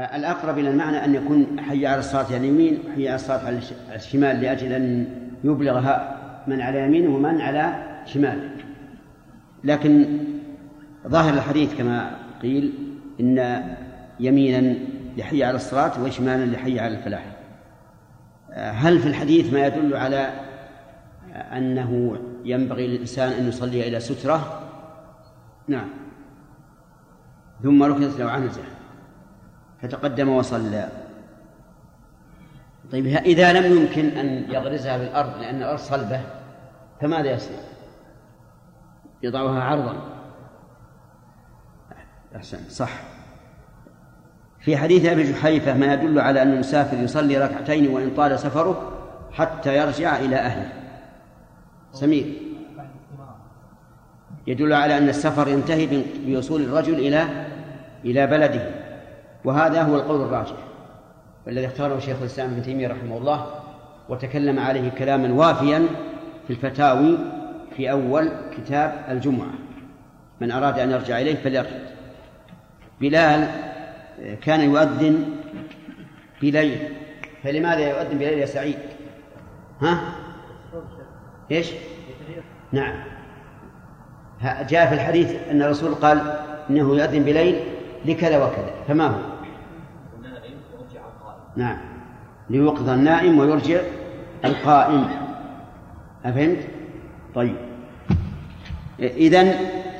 الأقرب إلى المعنى أن يكون حي على الصلاة على اليمين وحي على الصلاة على الشمال لأجل أن يبلغ من على يمينه ومن على شماله لكن ظاهر الحديث كما قيل إن يمينا لحي على الصلاة وشمالا لحي على الفلاح. هل في الحديث ما يدل على أنه ينبغي للإنسان أن يصلي إلى سترة؟ نعم. ثم ركزت له عنزة فتقدم وصلى. طيب إذا لم يمكن أن يغرزها بالأرض لأن الأرض صلبة فماذا يصنع؟ يضعها عرضا. أحسن صح. في حديث أبي جحيفة ما يدل على أن المسافر يصلي ركعتين وإن طال سفره حتى يرجع إلى أهله. سمير. يدل على أن السفر ينتهي بوصول الرجل إلى إلى بلده. وهذا هو القول الراجح والذي اختاره شيخ الإسلام ابن تيمية رحمه الله وتكلم عليه كلاما وافيا في الفتاوي في أول كتاب الجمعة. من أراد أن يرجع إليه فليرجع. بلال كان يؤذن بليل. فلماذا يؤذن بليل يا سعيد؟ ها؟ إيش؟ نعم. جاء في الحديث أن الرسول قال إنه يؤذن بليل لكذا وكذا. فما هو نعم. ليوقظ النائم ويرجع القائم. أفهمت؟ طيب. إذن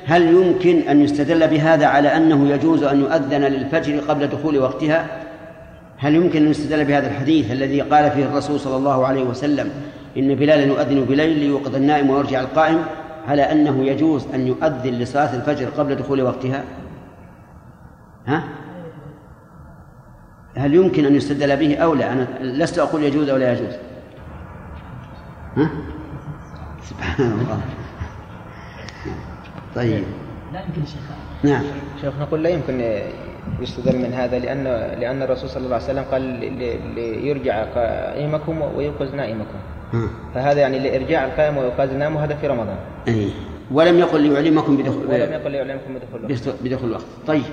هل يمكن أن يستدل بهذا على أنه يجوز أن يؤذن للفجر قبل دخول وقتها؟ هل يمكن أن يستدل بهذا الحديث الذي قال فيه الرسول صلى الله عليه وسلم إن بلالا يؤذن بليل ليوقظ النائم ويرجع القائم على أنه يجوز أن يؤذن لصلاة الفجر قبل دخول وقتها؟ ها؟ هل يمكن أن يستدل به أو لا؟ أنا لست أقول يجوز أو لا يجوز. ها؟ سبحان الله. طيب. لا يمكن شيخ. نعم. شيخ نقول لا يمكن يستدل من هذا لأن لأن الرسول صلى الله عليه وسلم قال ليرجع قائمكم ويوقظ نائمكم. فهذا يعني لإرجاع القائم وإيقاظ النائم وهذا في رمضان. أي ولم يقل ليعلمكم بدخول ولم يقل ليعلمكم بدخول الوقت. بدخول الوقت. طيب.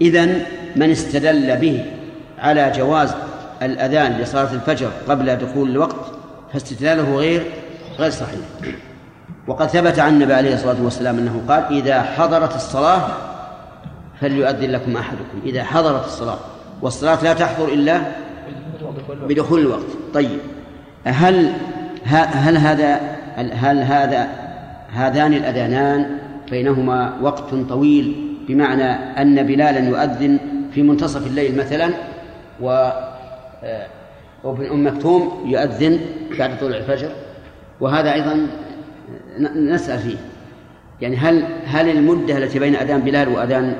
إذا من استدل به على جواز الأذان لصلاة الفجر قبل دخول الوقت فاستدلاله غير غير صحيح. وقد ثبت عن النبي عليه الصلاة والسلام أنه قال إذا حضرت الصلاة فليؤذن لكم أحدكم. إذا حضرت الصلاة والصلاة لا تحضر إلا بدخول الوقت. طيب هل هل هذا هل هذا هذان الأذانان بينهما وقت طويل بمعنى أن بلالا يؤذن في منتصف الليل مثلا و وابن أم مكتوم يؤذن بعد طلوع الفجر. وهذا أيضا نسأل فيه. يعني هل هل المدة التي بين أذان بلال وأذان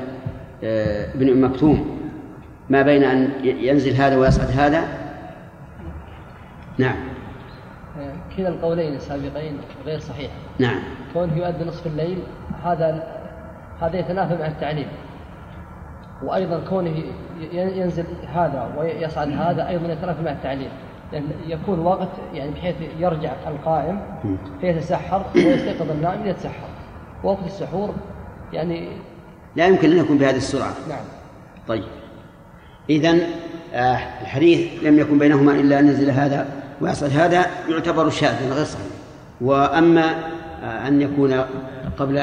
ابن أم مكتوم ما بين أن ينزل هذا ويصعد هذا؟ نعم. كلا القولين السابقين غير صحيح. نعم. كونه يؤذن نصف الليل هذا هذا يتنافى مع التعليم. وأيضا كونه ينزل هذا ويصعد هذا أيضا يتنافى مع التعليم. لأن يكون وقت يعني بحيث يرجع القائم فيتسحر ويستيقظ النائم ليتسحر. وقت السحور يعني لا يمكن أن يكون بهذه السرعة. نعم. طيب. اذا آه الحديث لم يكن بينهما إلا أن ينزل هذا ويصعد هذا يعتبر شاذا غير صحيح. وأما آه أن يكون قبل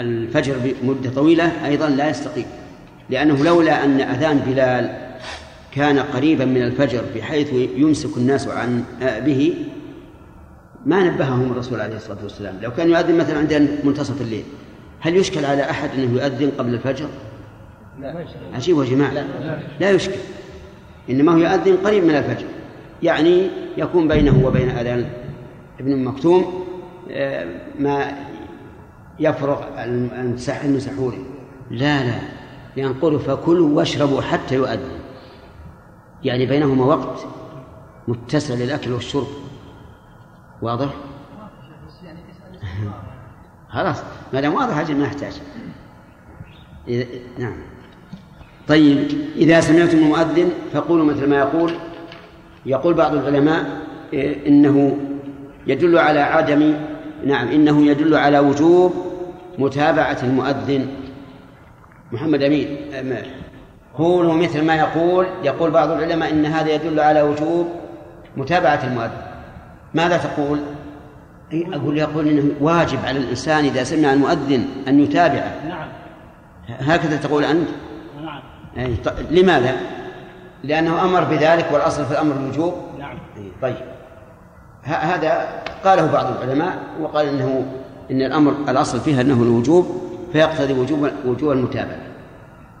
الفجر بمدة طويلة أيضا لا يستقيم لأنه لولا أن أذان بلال كان قريبا من الفجر بحيث يمسك الناس عن به ما نبههم الرسول عليه الصلاة والسلام. لو كان يؤذن مثلا عند منتصف الليل هل يشكل على أحد أنه يؤذن قبل الفجر؟ لا. عجيب يا جماعة لا, لا يشكل إنما هو يؤذن قريب من الفجر. يعني يكون بينه وبين أذان ابن مكتوم ما يفرغ من سحوره لا لا. ينقل فكلوا واشربوا حتى يؤذن. يعني بينهما وقت متسع للأكل والشرب. واضح؟ خلاص. ما دام واضح أجل ما يحتاج. نعم. طيب إذا سمعتم المؤذن فقولوا مثل ما يقول. يقول بعض العلماء إنه يدل على عدم نعم إنه يدل على وجوب متابعة المؤذن. محمد أمين قولوا مثل ما يقول يقول بعض العلماء إن هذا يدل على وجوب متابعة المؤذن. ماذا تقول؟ أقول يقول إنه واجب على الإنسان إذا سمع المؤذن أن يتابعه. نعم. هكذا تقول أنت؟ نعم. أي لماذا؟ لأنه أمر بذلك والأصل في الأمر الوجوب؟ نعم. طيب. هذا قاله بعض العلماء وقال إنه إن الأمر الأصل فيها أنه الوجوب فيقتضي وجوب وجوب المتابعة.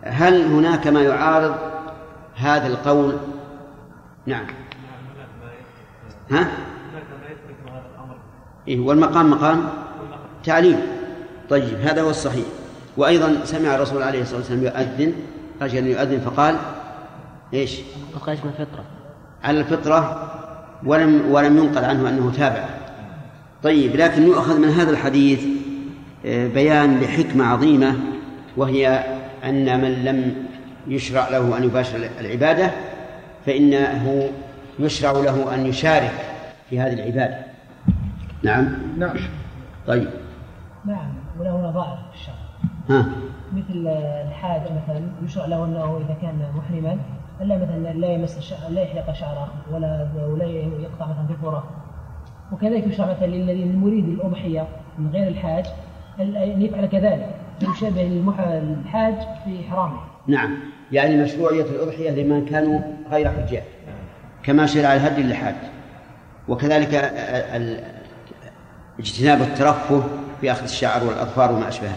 هل هناك ما يعارض هذا القول؟ نعم. ها؟ إيه والمقام مقام تعليم. طيب هذا هو الصحيح. وأيضا سمع الرسول عليه الصلاة والسلام يؤذن رجل يؤذن فقال إيش؟ وقيس من الفطرة على الفطرة ولم ولم ينقل عنه أنه تابع. طيب لكن يؤخذ من هذا الحديث آه، بيان لحكمة عظيمة وهي أن من لم يشرع له أن يباشر العبادة فإنه يشرع له أن يشارك في هذه العبادة. نعم؟ نعم. طيب. نعم وله نظائر في الشرع. ها. مثل الحاج مثلا يشرع له أنه إذا كان محرما إلا مثلا لا يمس الشعر لا يحلق شعره ولا ولا يقطع مثلا ظفره وكذلك يشرع مثلا للذي المريد الأضحية من غير الحاج ان يفعل كذلك المح- الحاج في إحرامه. نعم. يعني مشروعية الأضحية لمن كانوا غير حجاج كما شرع الهدي للحاج. وكذلك اجتناب الترفه في أخذ الشعر والأظفار وما أشبهها.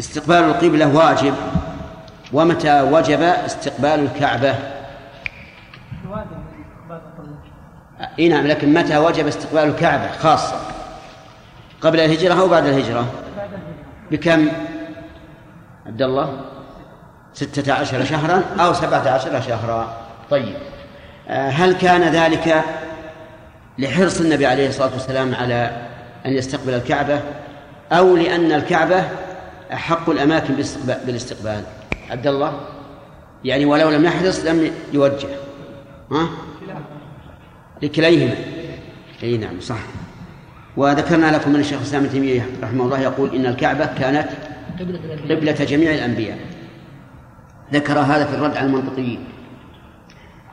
استقبال القبلة واجب ومتى وجب استقبال الكعبة؟ إي نعم لكن متى وجب استقبال الكعبة خاصة؟ قبل الهجرة أو بعد الهجرة؟ بكم؟ عبد الله؟ ستة عشر شهرا أو سبعة عشر شهرا. طيب. آه، هل كان ذلك لحرص النبي عليه الصلاة والسلام على أن يستقبل الكعبة أو لأن الكعبة أحق الأماكن بالاستقبال, بالاستقبال عبد الله يعني ولو لم يحرص لم يوجه. ها؟ لكليهما. إي نعم صح. وذكرنا لكم أن الشيخ الاسلام ابن تيمية رحمه الله يقول إن الكعبة كانت قبلة جميع الأنبياء. ذكر هذا في الرد على المنطقيين.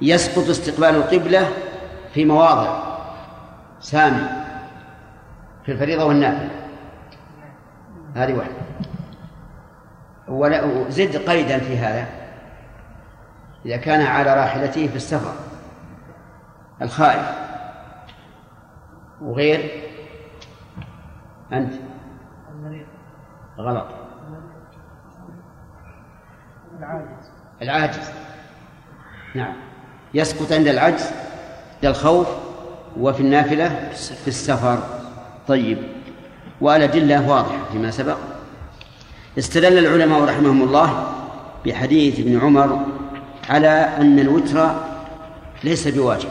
يسقط استقبال القبلة في مواضع. سامي في الفريضة والنافلة. هذه واحدة. ولا زد قيدا في هذا. إذا كان على راحلته في السفر. الخائف. وغير؟ أنت. غلط. العاجز. نعم. يسقط عند العجز للخوف وفي النافلة في السفر. طيب. والأدلة واضحة فيما سبق. استدل العلماء رحمهم الله بحديث ابن عمر على أن الوتر ليس بواجب.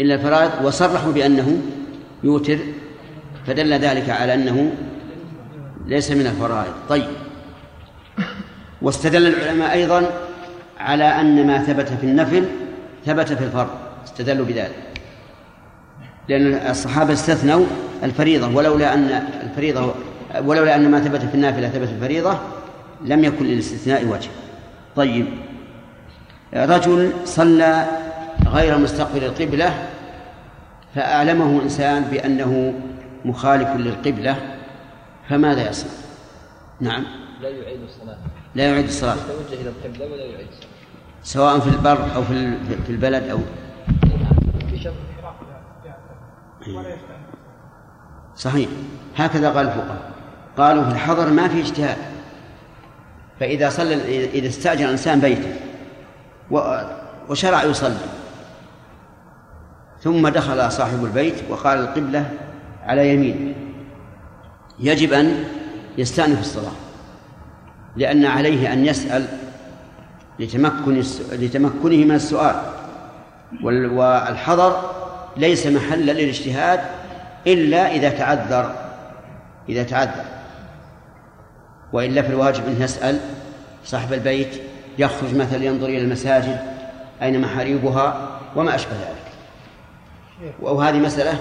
إلا الفرائض وصرحوا بأنه يوتر فدل ذلك على أنه ليس من الفرائض. طيب. واستدل العلماء أيضا على أن ما ثبت في النفل ثبت في الفرض. استدلوا بذلك. لأن الصحابة استثنوا الفريضة ولولا أن الفريضة ولولا أن ما ثبت في النافلة ثبت في الفريضة لم يكن للاستثناء وجه طيب. رجل صلى غير مستقبل القبلة فأعلمه إنسان بأنه مخالف للقبلة فماذا يصنع؟ نعم. لا يعيد الصلاة. لا يعيد الصلاة. يتوجه إلى القبلة ولا يعيد الصلاة؟ سواء في البر أو في في البلد أو صحيح. هكذا قال الفقهاء. قالوا في الحضر ما في اجتهاد. فإذا صلى إذا استأجر الإنسان بيته وشرع يصلي. ثم دخل صاحب البيت وقال القبلة على يمينه يجب أن يستأنف الصلاة لأن عليه أن يسأل لتمكن لتمكنه من السؤال. وال- والحضر ليس محلا للاجتهاد إلا إذا تعذر. إذا تعذر. وإلا فالواجب أن يسأل صاحب البيت يخرج مثلا ينظر إلى المساجد أين محاريبها وما أشبه ذلك. وهذه مسألة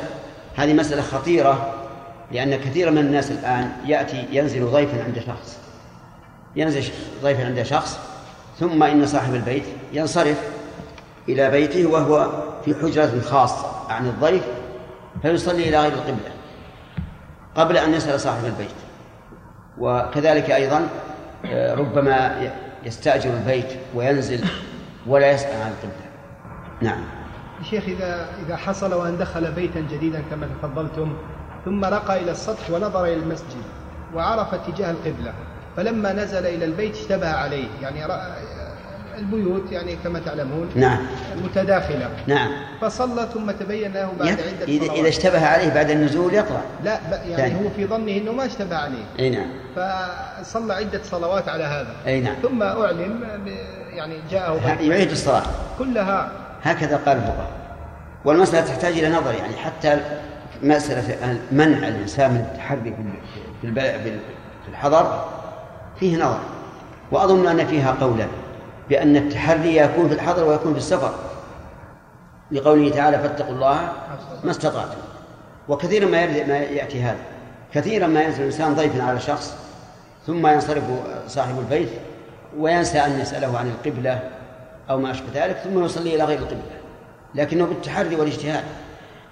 هذه مسألة خطيرة لأن كثير من الناس الآن يأتي ينزل ضيفا عند شخص ينزل ضيف عند شخص ثم إن صاحب البيت ينصرف إلى بيته وهو في حجرة خاصة عن الضيف فيصلي إلى غير القبلة قبل أن يسأل صاحب البيت. وكذلك أيضا آه، ربما يستأجر البيت وينزل ولا يسأل عن القبلة. نعم. شيخ إذا إذا حصل وأن دخل بيتا جديدا كما تفضلتم ثم رقى إلى السطح ونظر إلى المسجد وعرف اتجاه القبلة فلما نزل إلى البيت اشتبه عليه يعني البيوت يعني كما تعلمون نعم. متداخلة. نعم. فصلى ثم تبين له بعد عدة إذا إذا اشتبه عليه بعد النزول يقرأ. لا يعني ثاني. هو في ظنه أنه ما اشتبه عليه. أي نعم. فصلى عدة صلوات على هذا. أي نعم. ثم أعلم يعني جاءه يعيد الصلاة. كلها هكذا قال الفقهاء. والمسألة تحتاج إلى نظر يعني حتى مسألة منع الإنسان من التحري في الحضر فيه نظر. وأظن أن فيها قولا. بأن التحري يكون في الحضر ويكون في السفر. لقوله تعالى فاتقوا الله ما استطعتم. وكثيرا ما ما يأتي هذا. كثيرا ما ينزل الإنسان ضيفا على شخص ثم ينصرف صاحب البيت وينسى أن يسأله عن القبلة أو ما أشبه ذلك ثم يصلي إلى غير القبلة. لكنه بالتحري والاجتهاد.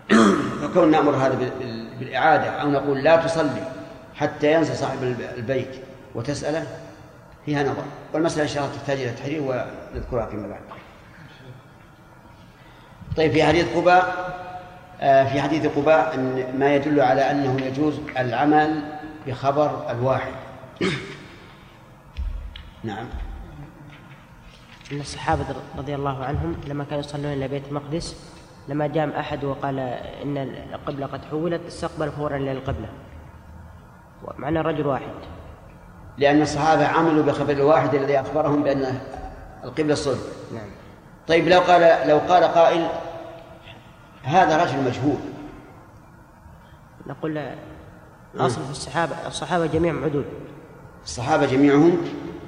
فكون نأمر هذا بالإعادة أو نقول لا تصلي حتى ينسى صاحب البيت وتسأله فيها نظر. والمسألة إن شاء الله تحتاج إلى تحرير ونذكرها فيما بعد. طيب في حديث قباء آه، في حديث قباء ما يدل على أنه يجوز العمل بخبر الواحد. نعم. أن الصحابة رضي الله عنهم لما كانوا يصلون إلى بيت المقدس لما جاء أحد وقال إن القبلة قد حولت استقبل فورا إلى القبلة معنا رجل واحد. لأن الصحابة عملوا بخبر الواحد الذي أخبرهم بأن القبلة الصلب نعم. طيب لو قال لو قال قائل هذا رجل مجهول. نقول أصل في الصحابة الصحابة جميعهم عدول. الصحابة جميعهم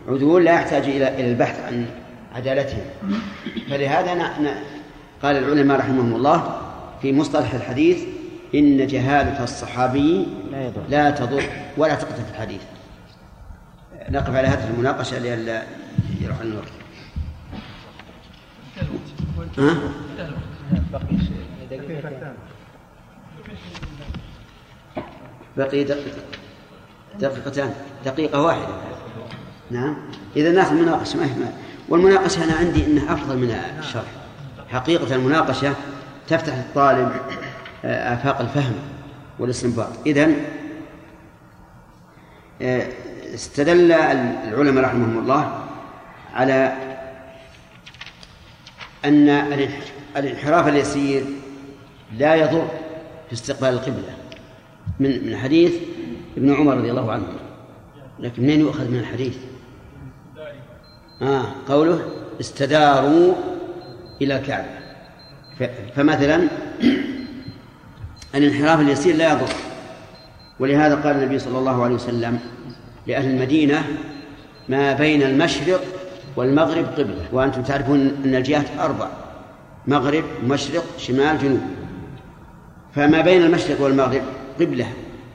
عدول لا يحتاج إلى إلى البحث عن عدالتهم. فلهذا قال العلماء رحمهم الله في مصطلح الحديث إن جهالة الصحابي لا, يضر. لا تضر ولا تقتل في الحديث. نقف على هذه المناقشة لئلا يروح الوقت ها؟ بقي دقيقة دقيقتان. دقيقة واحدة. نعم. إذا ناخذ مناقشة. ما والمناقشة أنا عندي أنها أفضل من الشرح. حقيقة المناقشة تفتح الطالب آه، آفاق الفهم والاستنباط. إذن آه، استدل العلماء رحمهم الله على أن الانحراف اليسير لا يضر في استقبال القبلة. من من حديث ابن عمر رضي الله عنه. لكن منين يؤخذ من الحديث؟ آه قوله استداروا إلى الكعبة. فمثلا الانحراف اليسير لا يضر. ولهذا قال النبي صلى الله عليه وسلم لأهل المدينة ما بين المشرق والمغرب قبلة. وأنتم تعرفون أن الجهات أربع مغرب مشرق شمال جنوب. فما بين المشرق والمغرب قبلة.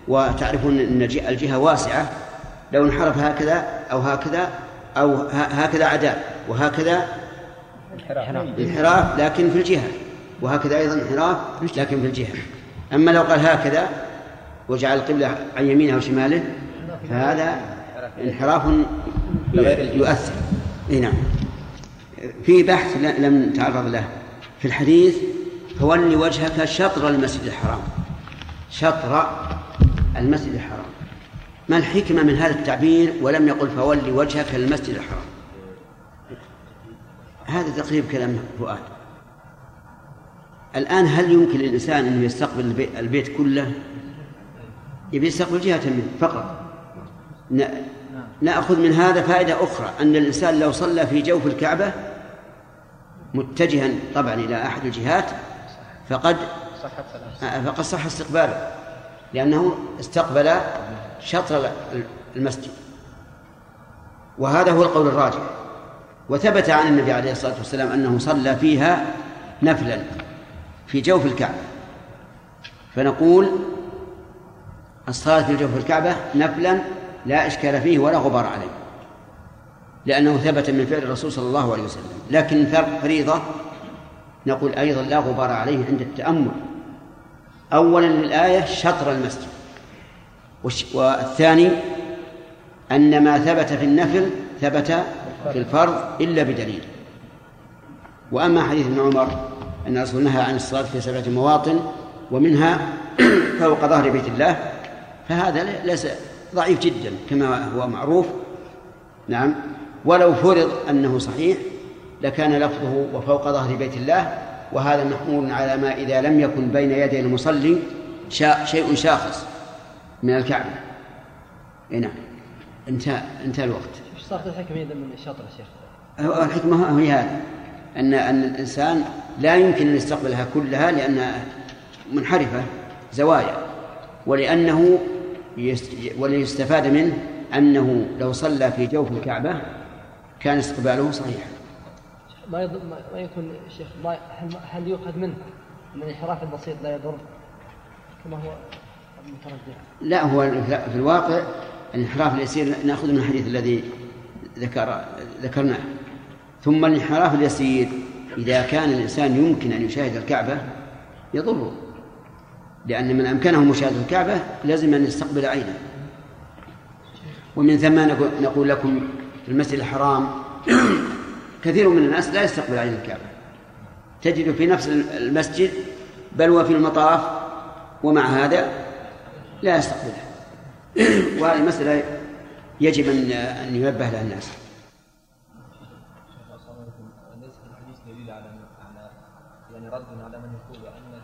وتعرفون أن الجهة واسعة لو انحرف هكذا أو هكذا أو هكذا عداء وهكذا انحراف لكن في الجهة. وهكذا أيضا انحراف لكن في الجهة. أما لو قال هكذا وجعل القبلة عن يمينه وشماله فهذا انحراف يؤثر. إي نعم. في بحث لم تعرض له. في الحديث فول وجهك شطر المسجد الحرام. شطر المسجد الحرام. ما الحكمة من هذا التعبير ولم يقل فول وجهك للمسجد الحرام؟ هذا تقريب كلام فؤاد. الآن هل يمكن للإنسان أنه يستقبل البيت كله؟ يبي يستقبل جهة منه فقط. نأخذ من هذا فائدة أخرى أن الإنسان لو صلى في جوف الكعبة متجها طبعا إلى أحد الجهات فقد فقد صح استقباله لأنه استقبل شطر المسجد. وهذا هو القول الراجح. وثبت عن النبي عليه الصلاة والسلام أنه صلى فيها نفلا في جوف الكعبة. فنقول الصلاة في جوف الكعبة نفلا لا إشكال فيه ولا غبار عليه. لأنه ثبت من فعل الرسول صلى الله عليه وسلم. لكن فريضة نقول أيضا لا غبار عليه عند التأمل. أولا للآية شطر المسجد. والثاني أن ما ثبت في النفل ثبت في الفرض إلا بدليل. وأما حديث ابن عمر أن الرسول نهى عن الصلاة في سبعة مواطن ومنها فوق ظهر بيت الله فهذا ليس ضعيف جدا كما هو معروف. نعم. ولو فرض أنه صحيح لكان لفظه وفوق ظهر بيت الله وهذا محمول على ما إذا لم يكن بين يدي المصلي شيء شاخص من الكعبة. نعم. انتهى انتهى الوقت. إيش صارت الحكمة إذا من الشطر يا شيخ؟ الحكمة هي هذه أن أن الإنسان لا يمكن أن يستقبلها كلها لأنها منحرفة زوايا. ولأنه وليستفاد منه أنه لو صلى في جوف الكعبة كان استقباله صحيحا ما يض... ما يكون شيخ ما هل يؤخذ منه؟ ان الانحراف البسيط لا يضر؟ كما هو المترجح. لا هو في الواقع الانحراف اليسير نأخذ من الحديث الذي ذكر ذكرناه. ثم الانحراف اليسير إذا كان الإنسان يمكن أن يشاهد الكعبة يضره. لأن من أمكنه مشاهدة الكعبة لازم أن يستقبل عينه. ومن ثم نقول لكم في المسجد الحرام كثير من الناس لا يستقبل عين الكعبة. تجد في نفس المسجد بل وفي المطاف ومع هذا لا يستقبلها وهذه مسألة يجب أن أن ينبه لها الناس يعني رد على من يقول ان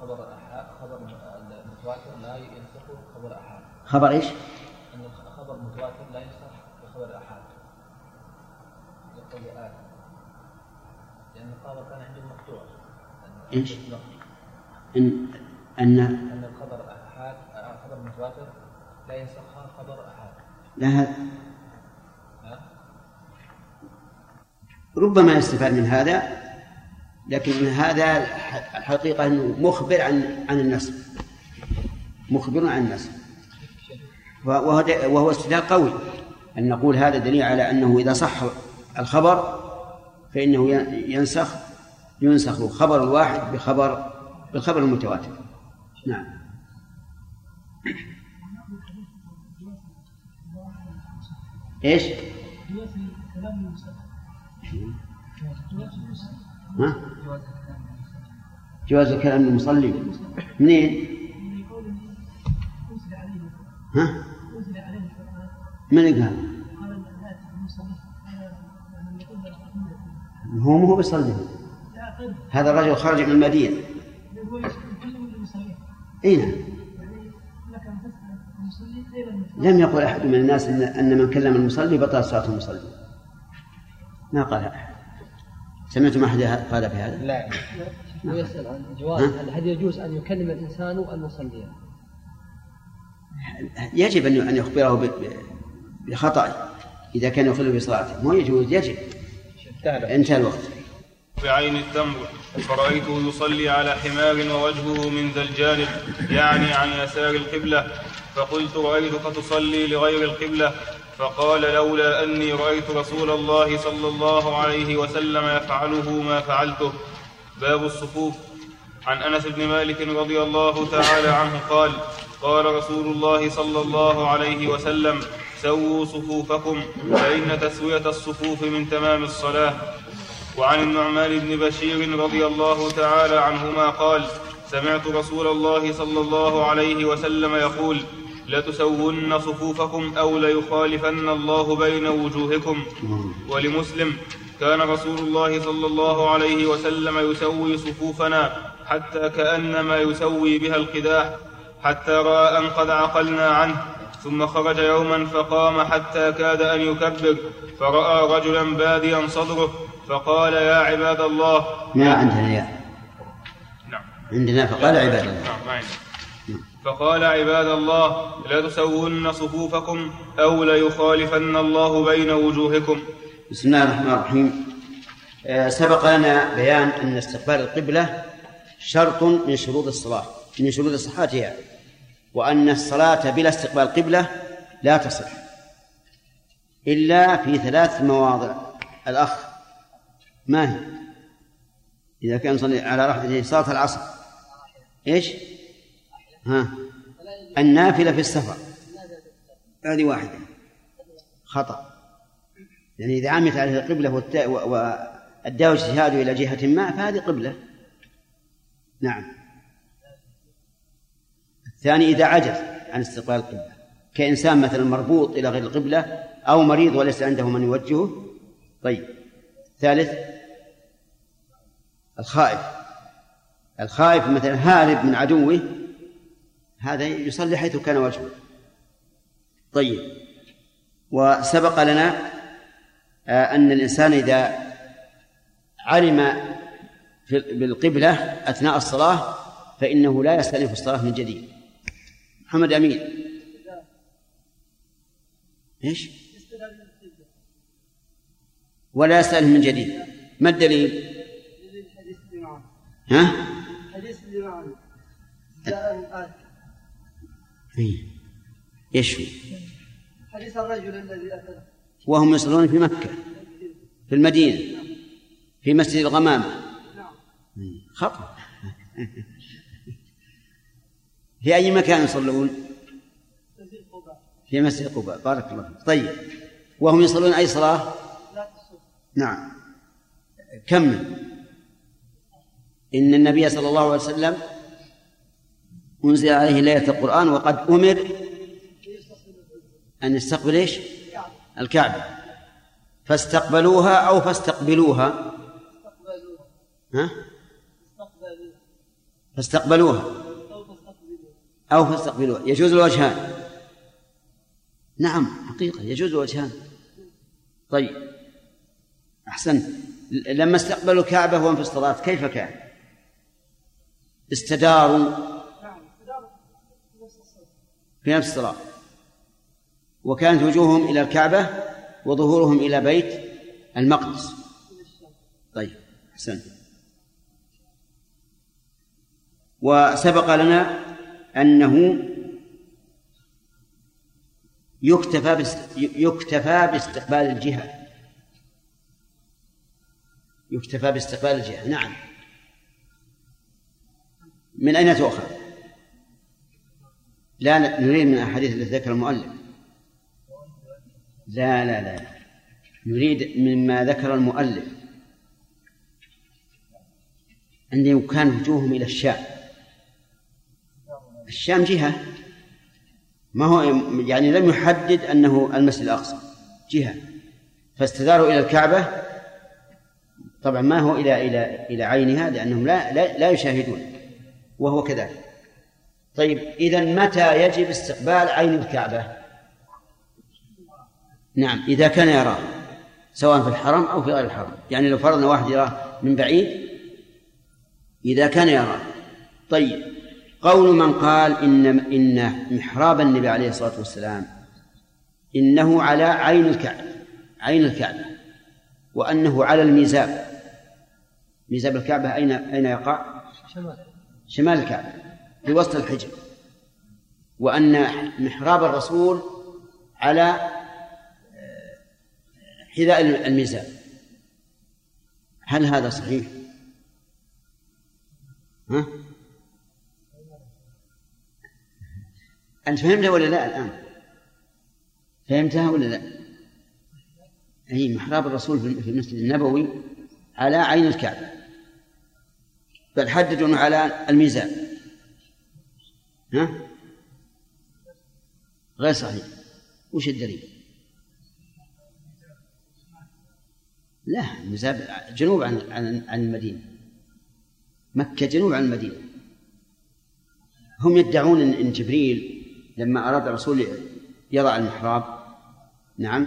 خبر خبر المتواتر لا ينسخ خبر احاد خبر إيش؟ ان خبر متواتر لا بخبر احاد يقول آه. لأن الخبر كان عندهم مقطوع إيش؟ ان ان أن الخبر احاد خبر متواتر لا ينسخ خبر احاد لا هذا ربما يستفاد من هذا لكن هذا الحقيقة أنه مخبر عن عن النسب مخبر عن النسب وهو استدلال قوي أن نقول هذا دليل على أنه إذا صح الخبر فإنه ينسخ ينسخ خبر الواحد بخبر بالخبر المتواتر نعم إيش؟ ها؟ جواز الكلام للمصلي منين؟ ها؟ من قال؟ هو مو بيصلي هذا الرجل خرج من المدينة. إي نعم. لم يقل أحد من الناس ان أن من كلم المصلي بطل صلاة المصلي. ما قال أحد. سمعتم أحد قال في هذا؟ لا هو يسأل عن جواز هل يجوز أن يكلم الإنسان المصلي؟ يجب ان يخبره بخطأه إذا كان يخل بصلاته. مو يجوز يجب. انتهى الوقت. بعين التمر. فرأيته يصلي على حمار ووجهه من ذا الجانب يعني عن يسار القبلة. فقلت رأيتك تصلي لغير القبلة؟ فقال لولا أني رأيت رسول الله صلى الله عليه وسلم يفعله ما فعلته. باب الصفوف. عن أنس بن مالك رضي الله تعالى عنه قال قال رسول الله صلى الله عليه وسلم سووا صفوفكم فإن تسوية الصفوف من تمام الصلاة. وعن النعمان بن بشير رضي الله تعالى عنهما قال سمعت رسول الله صلى الله عليه وسلم يقول لتسون صفوفكم أو ليخالفن الله بين وجوهكم. ولمسلم كان رسول الله صلى الله عليه وسلم يسوي صفوفنا حتى كأنما يسوي بها القداح حتى رأى أن قد عقلنا عنه. ثم خرج يوما فقام حتى كاد أن يكبر فرأى رجلا باديا صدره فقال يا عباد الله. ما عندنا يا. نعم. عندنا فقال عباد الله. نعم ما عندنا فقال عباد الله لتسون صفوفكم أو ليخالفن الله بين وجوهكم. بسم الله الرحمن الرحيم. آه، سبق لنا بيان أن استقبال القبلة شرط من شروط الصلاة من شروط صحتها. وأن الصلاة بلا استقبال قبلة لا تصح إلا في ثلاث مواضع. الأخ ما هي؟ إذا كان يصلي على راحلته صلاة العصر. إيش؟ ها؟ النافلة في السفر. هذه واحدة. خطأ. يعني إذا عمت عليه القبلة والداء اجتهاد إلى جهة ما فهذه قبلة. نعم. الثاني إذا عجز عن استقبال القبلة. كإنسان مثلا مربوط إلى غير القبلة أو مريض وليس عنده من يوجهه. طيب. ثالث. الخائف. الخائف مثلا هارب من عدوه. هذا يصلي حيث كان وجهه طيب. وسبق لنا آه، أن الإنسان إذا علم بالقبلة أثناء الصلاة فإنه لا يستأنف الصلاة من جديد. محمد أمين إيش؟ ولا يستأنف من جديد ما الدليل؟ ها؟ حديث إيه. إيش؟ حديث الرجل الذي أتى وهم يصلون في مكة في المدينة في مسجد الغمامة نعم خطأ في أي مكان يصلون؟ في مسجد قباء بارك الله فيك طيب وهم يصلون أي صلاة؟ نعم كمل إن النبي صلى الله عليه وسلم أنزل عليه ليلة القرآن وقد أمر أن يستقبل إيش؟ الكعبة فاستقبلوها أو فاستقبلوها ها؟ فاستقبلوها أو فاستقبلوها يجوز الوجهان. نعم حقيقة يجوز الوجهان. طيب. أحسنت. لما استقبلوا الكعبة وهم في الصلاة كيف كان؟ استداروا في نفس الصلاة. وكانت وجوههم إلى الكعبة وظهورهم إلى بيت المقدس. طيب أحسنت. وسبق لنا أنه يكتفى يكتفى باستقبال الجهة. يكتفى باستقبال الجهة. نعم. من أين تؤخذ؟ لا نريد من الأحاديث التي ذكر المؤلف. لا لا لا. نريد مما ذكر المؤلف. أنه كان وجوههم إلى الشام الشام جهة. ما هو يعني لم يحدد أنه المسجد الأقصى. جهة. فاستداروا إلى الكعبة. طبعا ما هو إلى إلى إلى عينها لأنهم لا لا, لا يشاهدون. وهو كذلك. طيب إذا متى يجب استقبال عين الكعبة؟ نعم إذا كان يراه سواء في الحرم أو في غير الحرم. يعني لو فرضنا واحد يراه من بعيد إذا كان يراه طيب قول من قال إن إن محراب النبي عليه الصلاة والسلام إنه على عين الكعبة عين الكعبة وأنه على الميزاب ميزاب الكعبة أين أين يقع؟ شمال شمال الكعبة في وسط الحجر وأن محراب الرسول على حذاء الميزان هل هذا صحيح؟ ها؟ أنت فهمتها ولا لا الآن؟ فهمتها ولا لا؟ أي محراب الرسول في المسجد النبوي على عين الكعبة بل حددوا على الميزان ها؟ غير صحيح وش الدليل؟ لا المزاب جنوب عن عن المدينة مكة جنوب عن المدينة هم يدعون إن جبريل لما أراد الرسول يضع المحراب نعم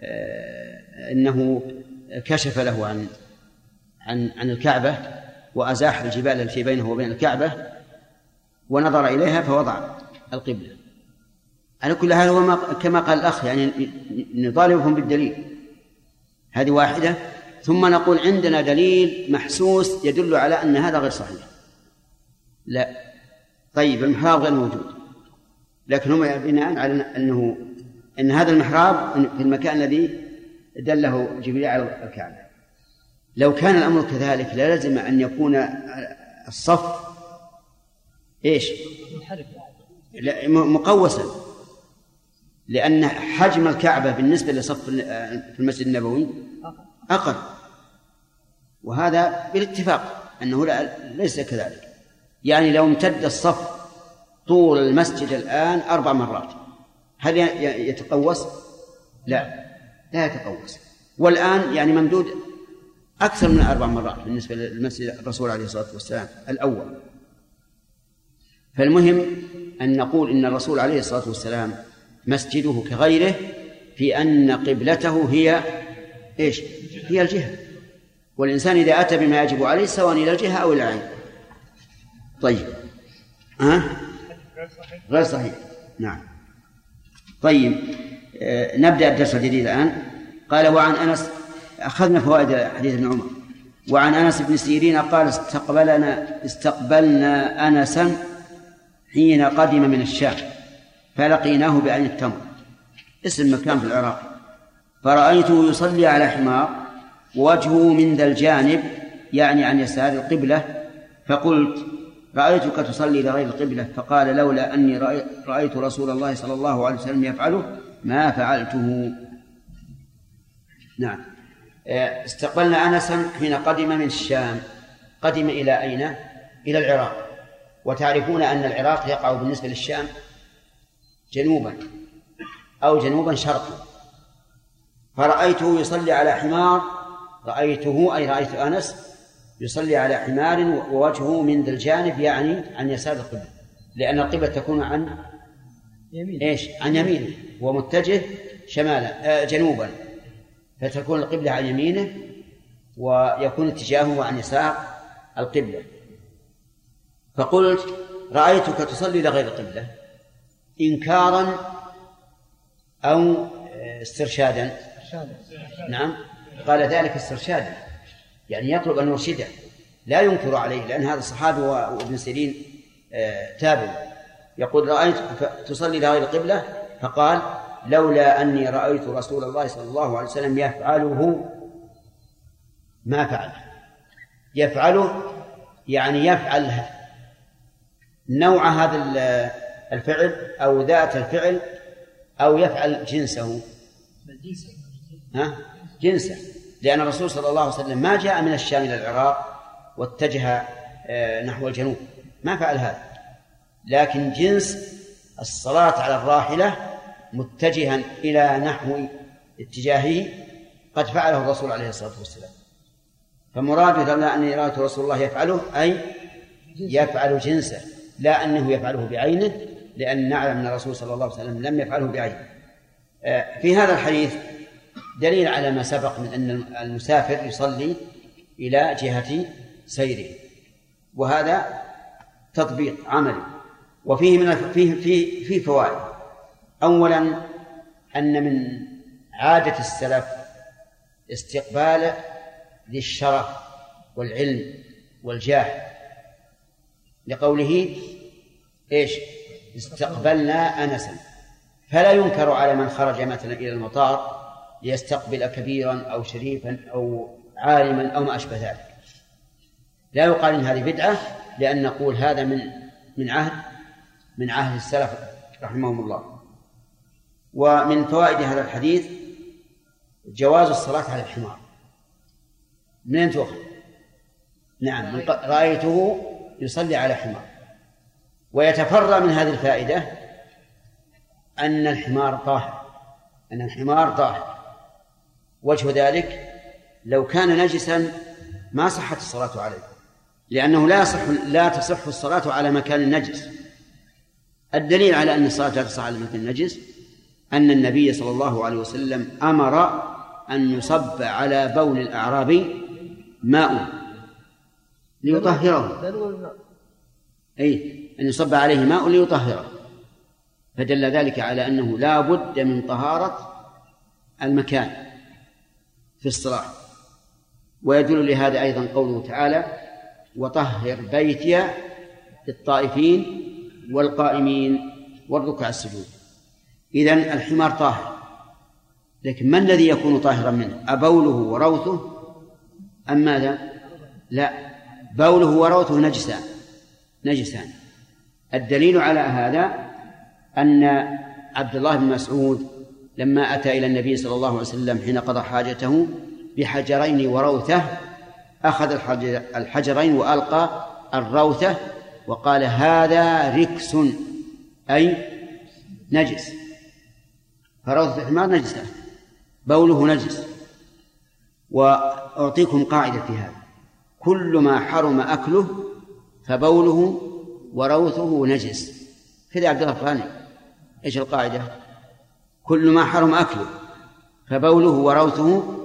آه، إنه كشف له عن عن عن الكعبة وأزاح الجبال التي بينه وبين الكعبة ونظر إليها فوضع القبلة. على كل حال هو كما قال الأخ يعني نطالبهم بالدليل. هذه واحدة. ثم نقول عندنا دليل محسوس يدل على أن هذا غير صحيح. لا. طيب المحراب غير موجود. لكن هم بناء على أنه أن هذا المحراب في المكان الذي دله جبريل على الكعبة. لو كان الأمر كذلك للزم أن يكون الصف إيش؟ لا مقوسا. لأن حجم الكعبة بالنسبة لصف في المسجد النبوي أقل. وهذا بالاتفاق أنه لا ليس كذلك. يعني لو امتد الصف طول المسجد الآن أربع مرات. هل يتقوس؟ لا لا يتقوس. والآن يعني ممدود أكثر من أربع مرات بالنسبة للمسجد الرسول عليه الصلاة والسلام الأول. فالمهم أن نقول إن الرسول عليه الصلاة والسلام مسجده كغيره في أن قبلته هي إيش؟ هي الجهة. والإنسان إذا أتى بما يجب عليه سواء إلى الجهة أو إلى العين طيب ها؟ غير صحيح. نعم. طيب آه نبدأ الدرس الجديد الآن. قال وعن أنس أخذنا فوائد حديث ابن عمر. وعن أنس بن سيرين قال استقبلنا استقبلنا أنسا حين قدم من الشام فلقيناه بعين التمر. اسم مكان في العراق. فرأيته يصلي على حمار ووجهه من ذا الجانب يعني عن يسار القبلة فقلت رأيتك تصلي لغير القبلة. فقال لولا أني رأيت رسول الله صلى الله عليه وسلم يفعله ما فعلته. نعم. استقبلنا أنسا حين قدم من الشام. قدم إلى أين؟ إلى العراق. وتعرفون أن العراق يقع بالنسبة للشام جنوبا أو جنوبا شرقا. فرأيته يصلي على حمار. رأيته أي رأيت أنس يصلي على حمار ووجهه من ذا الجانب يعني عن يسار القبلة. لأن القبلة تكون عن يمين. إيش؟ عن يمينه ومتجه شمالا آه جنوبا. فتكون القبلة عن يمينه ويكون اتجاهه عن يسار القبلة. فقلت رأيتك تصلي لغير القبلة. إنكارا أو استرشادا. نعم. قال ذلك استرشادا. يعني يطلب أن يرشده. لا ينكر عليه لأن هذا الصحابي وابن سيرين آه، تابع. يقول رأيت تصلي لغير القبلة فقال لولا أني رأيت رسول الله صلى الله عليه وسلم يفعله ما فعله. يفعله يعني يفعل نوع هذا الفعل أو ذات الفعل أو يفعل جنسه. ها؟ جنسه. لأن الرسول صلى الله عليه وسلم ما جاء من الشام إلى العراق واتجه آه، نحو الجنوب. ما فعل هذا. لكن جنس الصلاة على الراحلة متجها إلى نحو اتجاهه قد فعله الرسول عليه الصلاة والسلام. فمراده لولا أني رأيت رسول الله يفعله أي يفعل جنسه لا أنه يفعله بعينه لأن نعلم أن الرسول صلى الله عليه وسلم لم يفعله بعينه. آه، في هذا الحديث دليل على ما سبق من أن المسافر يصلي إلى جهة سيره وهذا تطبيق عملي وفيه من فيه في فوائد. أولا أن من عادة السلف استقبال ذي الشرف والعلم والجاه لقوله إيش؟ استقبلنا انسا. فلا ينكر على من خرج مثلا إلى المطار ليستقبل كبيرا أو شريفا أو عالما أو ما أشبه ذلك. لا يقال إن هذه بدعة لأن نقول هذا من من عهد من عهد السلف رحمهم الله. ومن فوائد هذا الحديث جواز الصلاة على الحمار. منين تؤخذ؟ نعم من رأيته يصلي على حمار. ويتفرع من هذه الفائدة أن الحمار طاهر أن الحمار طاهر. وجه ذلك لو كان نجسا ما صحت الصلاة عليه لأنه لا يصح لا تصح الصلاة على مكان النجس. الدليل على أن الصلاة لا تصح على مكان النجس أن النبي صلى الله عليه وسلم أمر أن يصب على بول الأعرابي ماء ليطهره. أي أن يصب عليه ماء ليطهره. فدل ذلك على أنه لا بد من طهارة المكان. في الصلاة. ويدل لهذا أيضا قوله تعالى وطهر بيتي للطائفين والقائمين والركع السجود. إذن الحمار طاهر. لكن ما الذي يكون طاهرا منه؟ أبوله وروثه أم ماذا؟ لا بوله وروثه نجسان. نجسان. الدليل على هذا أن عبد الله بن مسعود لما أتى إلى النبي صلى الله عليه وسلم حين قضى حاجته بحجرين وروثة أخذ الحجرين وألقى الروثة وقال هذا ركس أي نجس. فروثة الحمار نجسة بوله نجس. وأعطيكم قاعدة في هذا. كل ما حرم أكله فبوله وروثه نجس. كذا عبد الله الفلاني إيش القاعدة؟ كل ما حرم أكله فبوله وروثه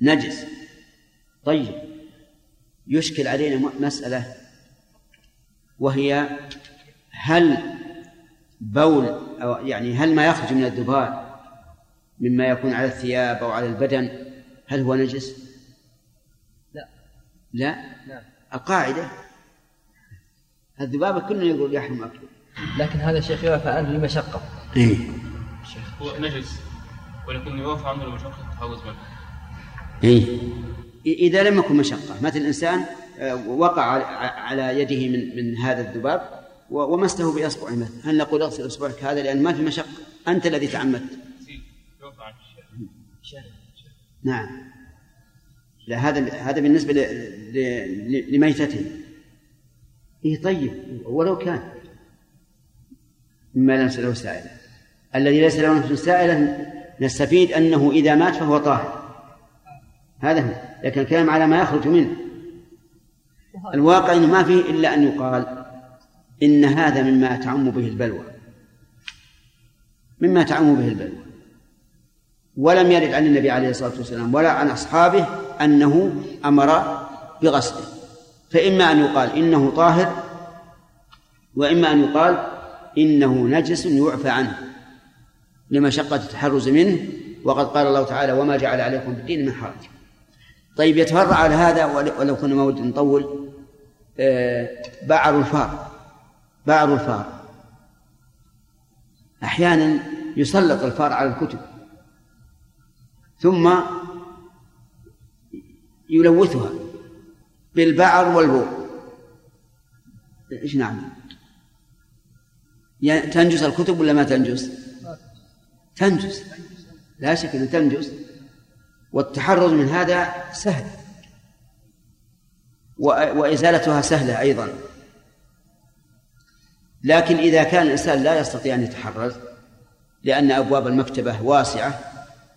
نجس. طيب يشكل علينا مسألة وهي هل بول أو يعني هل ما يخرج من الذباب مما يكون على الثياب أو على البدن هل هو نجس؟ لا. لا؟ لا. القاعدة الذباب كله يقول يحرم أكله. لكن هذا الشيخ يوافى عنه لمشقة. إيه. هو نجس ولكن يوافى عنه لمشقة تحوز منه. إيه. إذا لم يكن مشقة مثل الإنسان آه، وقع على يده من من هذا الذباب ومسته بإصبعه مثلا هل نقول اغسل إصبعك هذا؟ لأن ما في مشقة. أنت الذي تعمدت. نعم. لا هذا هذا بالنسبة لميتته. إيه طيب ولو كان. مما ليس له سائلة الذي ليس له نفس سائلة نستفيد أنه إذا مات فهو طاهر. هذا هو لكن الكلام على ما يخرج منه. الواقع إنه ما فيه إلا أن يقال إن هذا مما تعم به البلوى. مما تعم به البلوى. ولم يرد عن النبي عليه الصلاة والسلام ولا عن أصحابه أنه أمر بغسله. فإما أن يقال إنه طاهر وإما أن يقال إنه نجس يعفى عنه. لمشقة التحرز منه وقد قال الله تعالى وما جعل عليكم في الدين من حرج. طيب يتفرع على هذا ولو كنا ما ودنا نطول آه، بعر الفار بعر الفار. أحيانا يسلط الفار على الكتب ثم يلوثها بالبعر والبور إيش نعم يعني تنجس الكتب ولا ما تنجس؟ تنجس لا شك أن تنجس والتحرز من هذا سهل. وإزالتها سهلة أيضا. لكن إذا كان الإنسان لا يستطيع أن يتحرز لأن أبواب المكتبة واسعة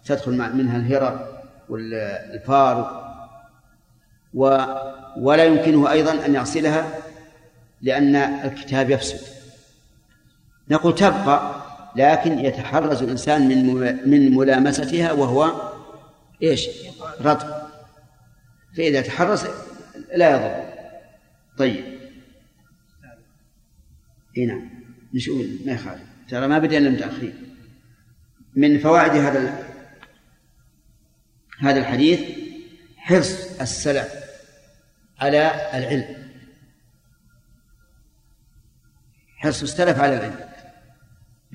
تدخل منها الهرر والفار و ولا يمكنه أيضا أن يغسلها لأن الكتاب يفسد. نقول تبقى لكن يتحرز الإنسان من من ملامستها وهو إيش؟ رطب. فإذا تحرس لا يضر. طيب. إي نعم. نشوف ما يخالف. ترى ما بدأنا متأخرين من فوائد هذا هذا الحديث حرص السلف على العلم. حرص السلف على العلم.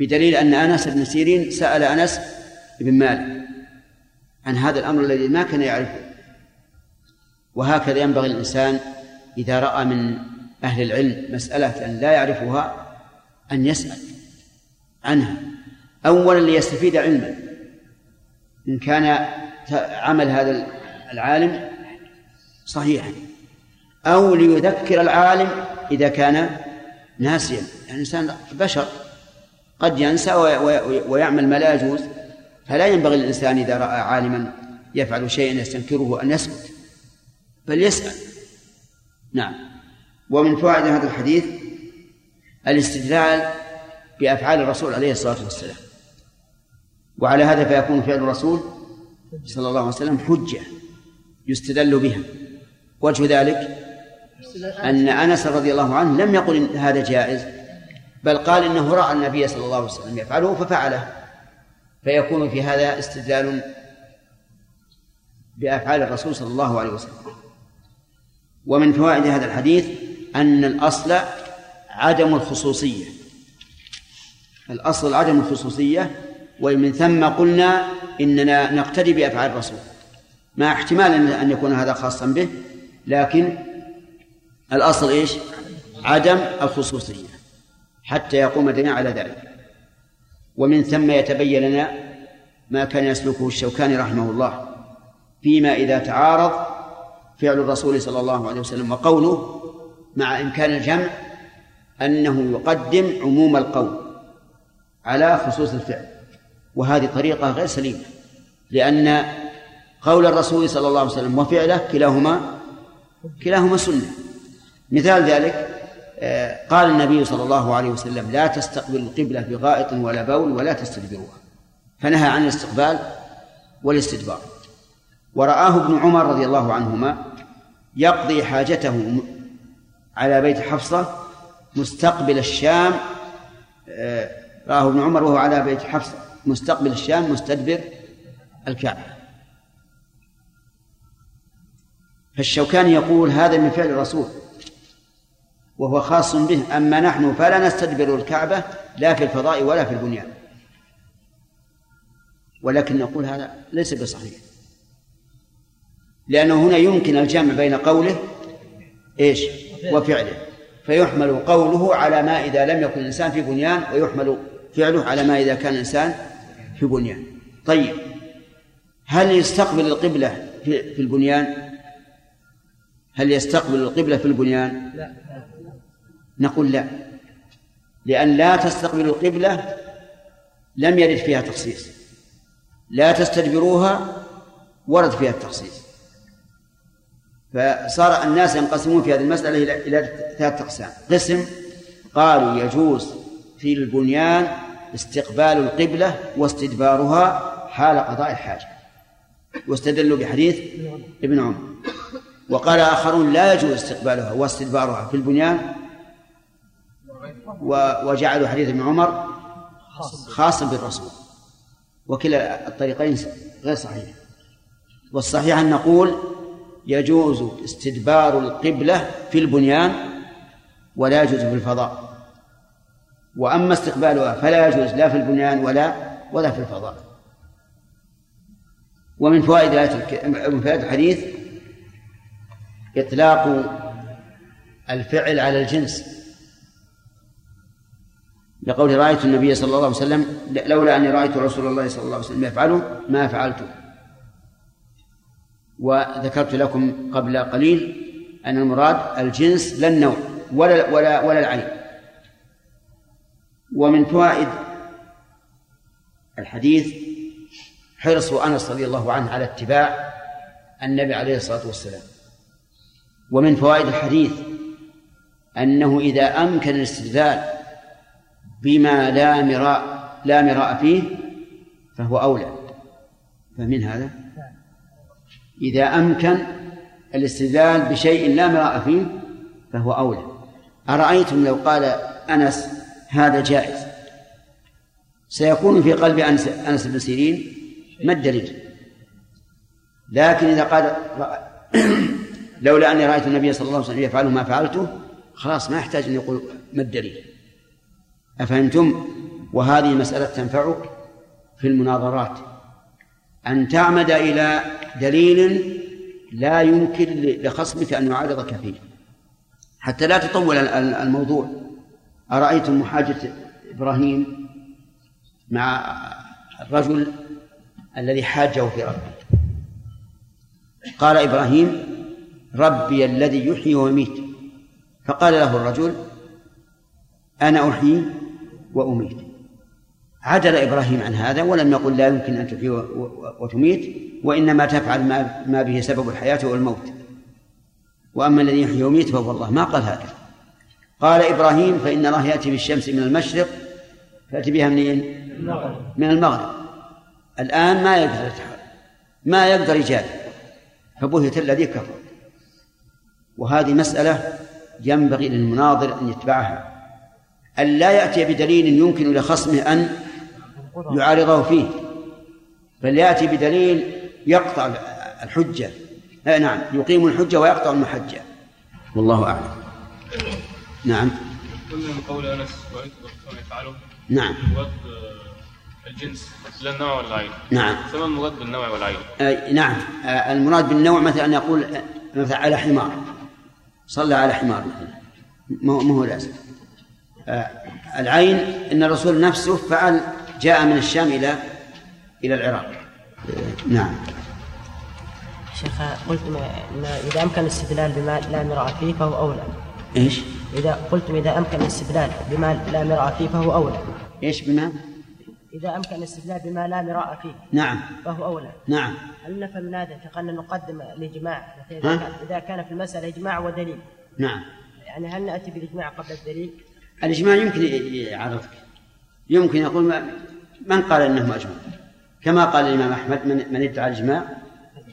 بدليل أن أنس بن سيرين سأل أنس بن مالك عن هذا الأمر الذي ما كان يعرفه. وهكذا ينبغي الإنسان إذا رأى من أهل العلم مسألة لا يعرفها أن يسأل عنها. أولا ليستفيد علما. إن كان عمل هذا العالم صحيحا. أو ليذكر العالم إذا كان ناسيا. يعني الإنسان بشر. قد ينسى ويعمل ما لا يجوز. فلا ينبغي للإنسان إذا رأى عالما يفعل شيئا يستنكره أن يسكت بل يسأل. نعم. ومن فوائد هذا الحديث الاستدلال بأفعال الرسول عليه الصلاة والسلام. وعلى هذا فيكون فعل الرسول صلى الله عليه وسلم حجة يستدل بها. وجه ذلك أن أنس رضي الله عنه لم يقل هذا جائز. بل قال إنه رأى النبي صلى الله عليه وسلم يفعله ففعله. فيكون في هذا استدلال بأفعال الرسول صلى الله عليه وسلم. ومن فوائد هذا الحديث أن الأصل عدم الخصوصية. الأصل عدم الخصوصية ومن ثم قلنا إننا نقتدي بأفعال الرسول. مع احتمال أن يكون هذا خاصا به لكن الأصل إيش؟ عدم الخصوصية. حتى يقوم الدليل على ذلك. ومن ثم يتبين لنا ما كان يسلكه الشوكاني رحمه الله فيما إذا تعارض فعل الرسول صلى الله عليه وسلم وقوله مع إمكان الجمع أنه يقدم عموم القول على خصوص الفعل. وهذه طريقة غير سليمة لأن قول الرسول صلى الله عليه وسلم وفعله كلاهما كلاهما سنة. مثال ذلك قال النبي صلى الله عليه وسلم لا تستقبلوا القبلة بغائط ولا بول ولا تستدبروها فنهى عن الاستقبال والاستدبار. ورآه ابن عمر رضي الله عنهما يقضي حاجته على بيت حفصة مستقبل الشام آه، رآه ابن عمر وهو على بيت حفصة مستقبل الشام مستدبر الكعبة. فالشوكاني يقول هذا من فعل الرسول. وهو خاص به. أما نحن فلا نستدبر الكعبة لا في الفضاء ولا في البنيان. ولكن نقول هذا ليس بصحيح. لأنه هنا يمكن الجمع بين قوله إيش؟ وفعله. فيحمل قوله على ما إذا لم يكن الإنسان في بنيان ويحمل فعله على ما إذا كان الإنسان في بنيان. طيب هل يستقبل القبلة في البنيان؟ هل يستقبل القبلة في البنيان؟ لا. نقول لا. لأن لا تستقبل القبلة لم يرد فيها تخصيص. لا تستدبروها ورد فيها التخصيص. فصار الناس ينقسمون في هذه المسألة إلى ثلاثة أقسام. قسم قالوا يجوز في البنيان استقبال القبلة واستدبارها حال قضاء الحاجة. واستدلوا بحديث ابن عمر. وقال آخرون لا يجوز استقبالها واستدبارها في البنيان وجعلوا حديث ابن عمر خاصا بالرسول. وكلا الطريقين غير صحيح والصحيح أن نقول يجوز استدبار القبلة في البنيان ولا يجوز في الفضاء. وأما استقبالها فلا يجوز لا في البنيان ولا ولا في الفضاء. ومن فوائد من فوائد الحديث إطلاق الفعل على الجنس. لقول رأيت النبي صلى الله عليه وسلم لولا أني رأيت رسول الله صلى الله عليه وسلم يفعله ما فعلته وذكرت لكم قبل قليل أن المراد الجنس لا النوع ولا ولا ولا العين. ومن فوائد الحديث حرص أنس رضي الله عنه على اتباع النبي عليه الصلاة والسلام. ومن فوائد الحديث أنه إذا أمكن الاستدلال بما لا مراء لا مراء فيه فهو أولى. فمن هذا؟ إذا أمكن الاستدلال بشيء لا مراء فيه فهو أولى. أرأيتم لو قال أنس هذا جائز؟ سيكون في قلب أنس, أنس بن سيرين ما الدليل؟ لكن إذا قال لولا أني رأيت النبي صلى الله عليه وسلم يفعل ما فعلته خلاص ما يحتاج أن يقول ما الدليل؟ أفهمتم؟ وهذه مسألة تنفعك في المناظرات. أن تعمد إلى دليل لا يمكن لخصمك أن يعارضك فيه. حتى لا تطول الموضوع. أرأيتم محاجة إبراهيم مع الرجل الذي حاجة في ربه؟ قال إبراهيم ربي الذي يحيي ويميت. فقال له الرجل أنا أحيي؟ وأميت. عدل إبراهيم عن هذا ولم يقل لا يمكن أن تحيي وتميت وإنما تفعل ما, ما به سبب الحياة والموت. وأما الذي يحيي ويميت فهو الله. ما قال هذا؟ قال إبراهيم فإن الله يأتي بالشمس من المشرق فأتي بها منين؟ من المغرب. الآن ما يقدر ما يقدر يجادل. فبهت الذي كفر. وهذه مسألة ينبغي للمناظر أن يتبعها. أن لا يأتي بدليل يمكن لخصمه أن يعارضه فيه بل يأتي بدليل يقطع الحجة. آه نعم يقيم الحجة ويقطع المحجة. والله أعلم. نعم. كل من قول أنس يفعله. نعم. آه، الجنس لا النوع والعين. نعم. ثم المراد بالنوع والعين. آه نعم. آه المراد بالنوع مثلا أن يقول آه، مثلا على حمار. صلى على حمار مثلا. ما هو- لازم. العين إن الرسول نفسه فعل جاء من الشام إلى إلى العراق. آه نعم. شيخ قلتم ان إذا أمكن الاستدلال بما لا مراء فيه فهو أولى. إيش؟ إذا قلتم إذا أمكن الاستدلال بما لا مراء فيه فهو أولى. إيش بما؟ إذا أمكن الاستدلال بما لا مراء فيه نعم. فهو أولى. نعم. هل نفهم من هذا كأن نقدم كان, إذا كان في المسألة إجماع ودليل. نعم. يعني هل نأتي بالإجماع قبل الدليل؟ الإجماع يمكن يعرفك يمكن يقول ما- من قال إنه مجموع كما قال الإمام أحمد من, من ادعى الإجماع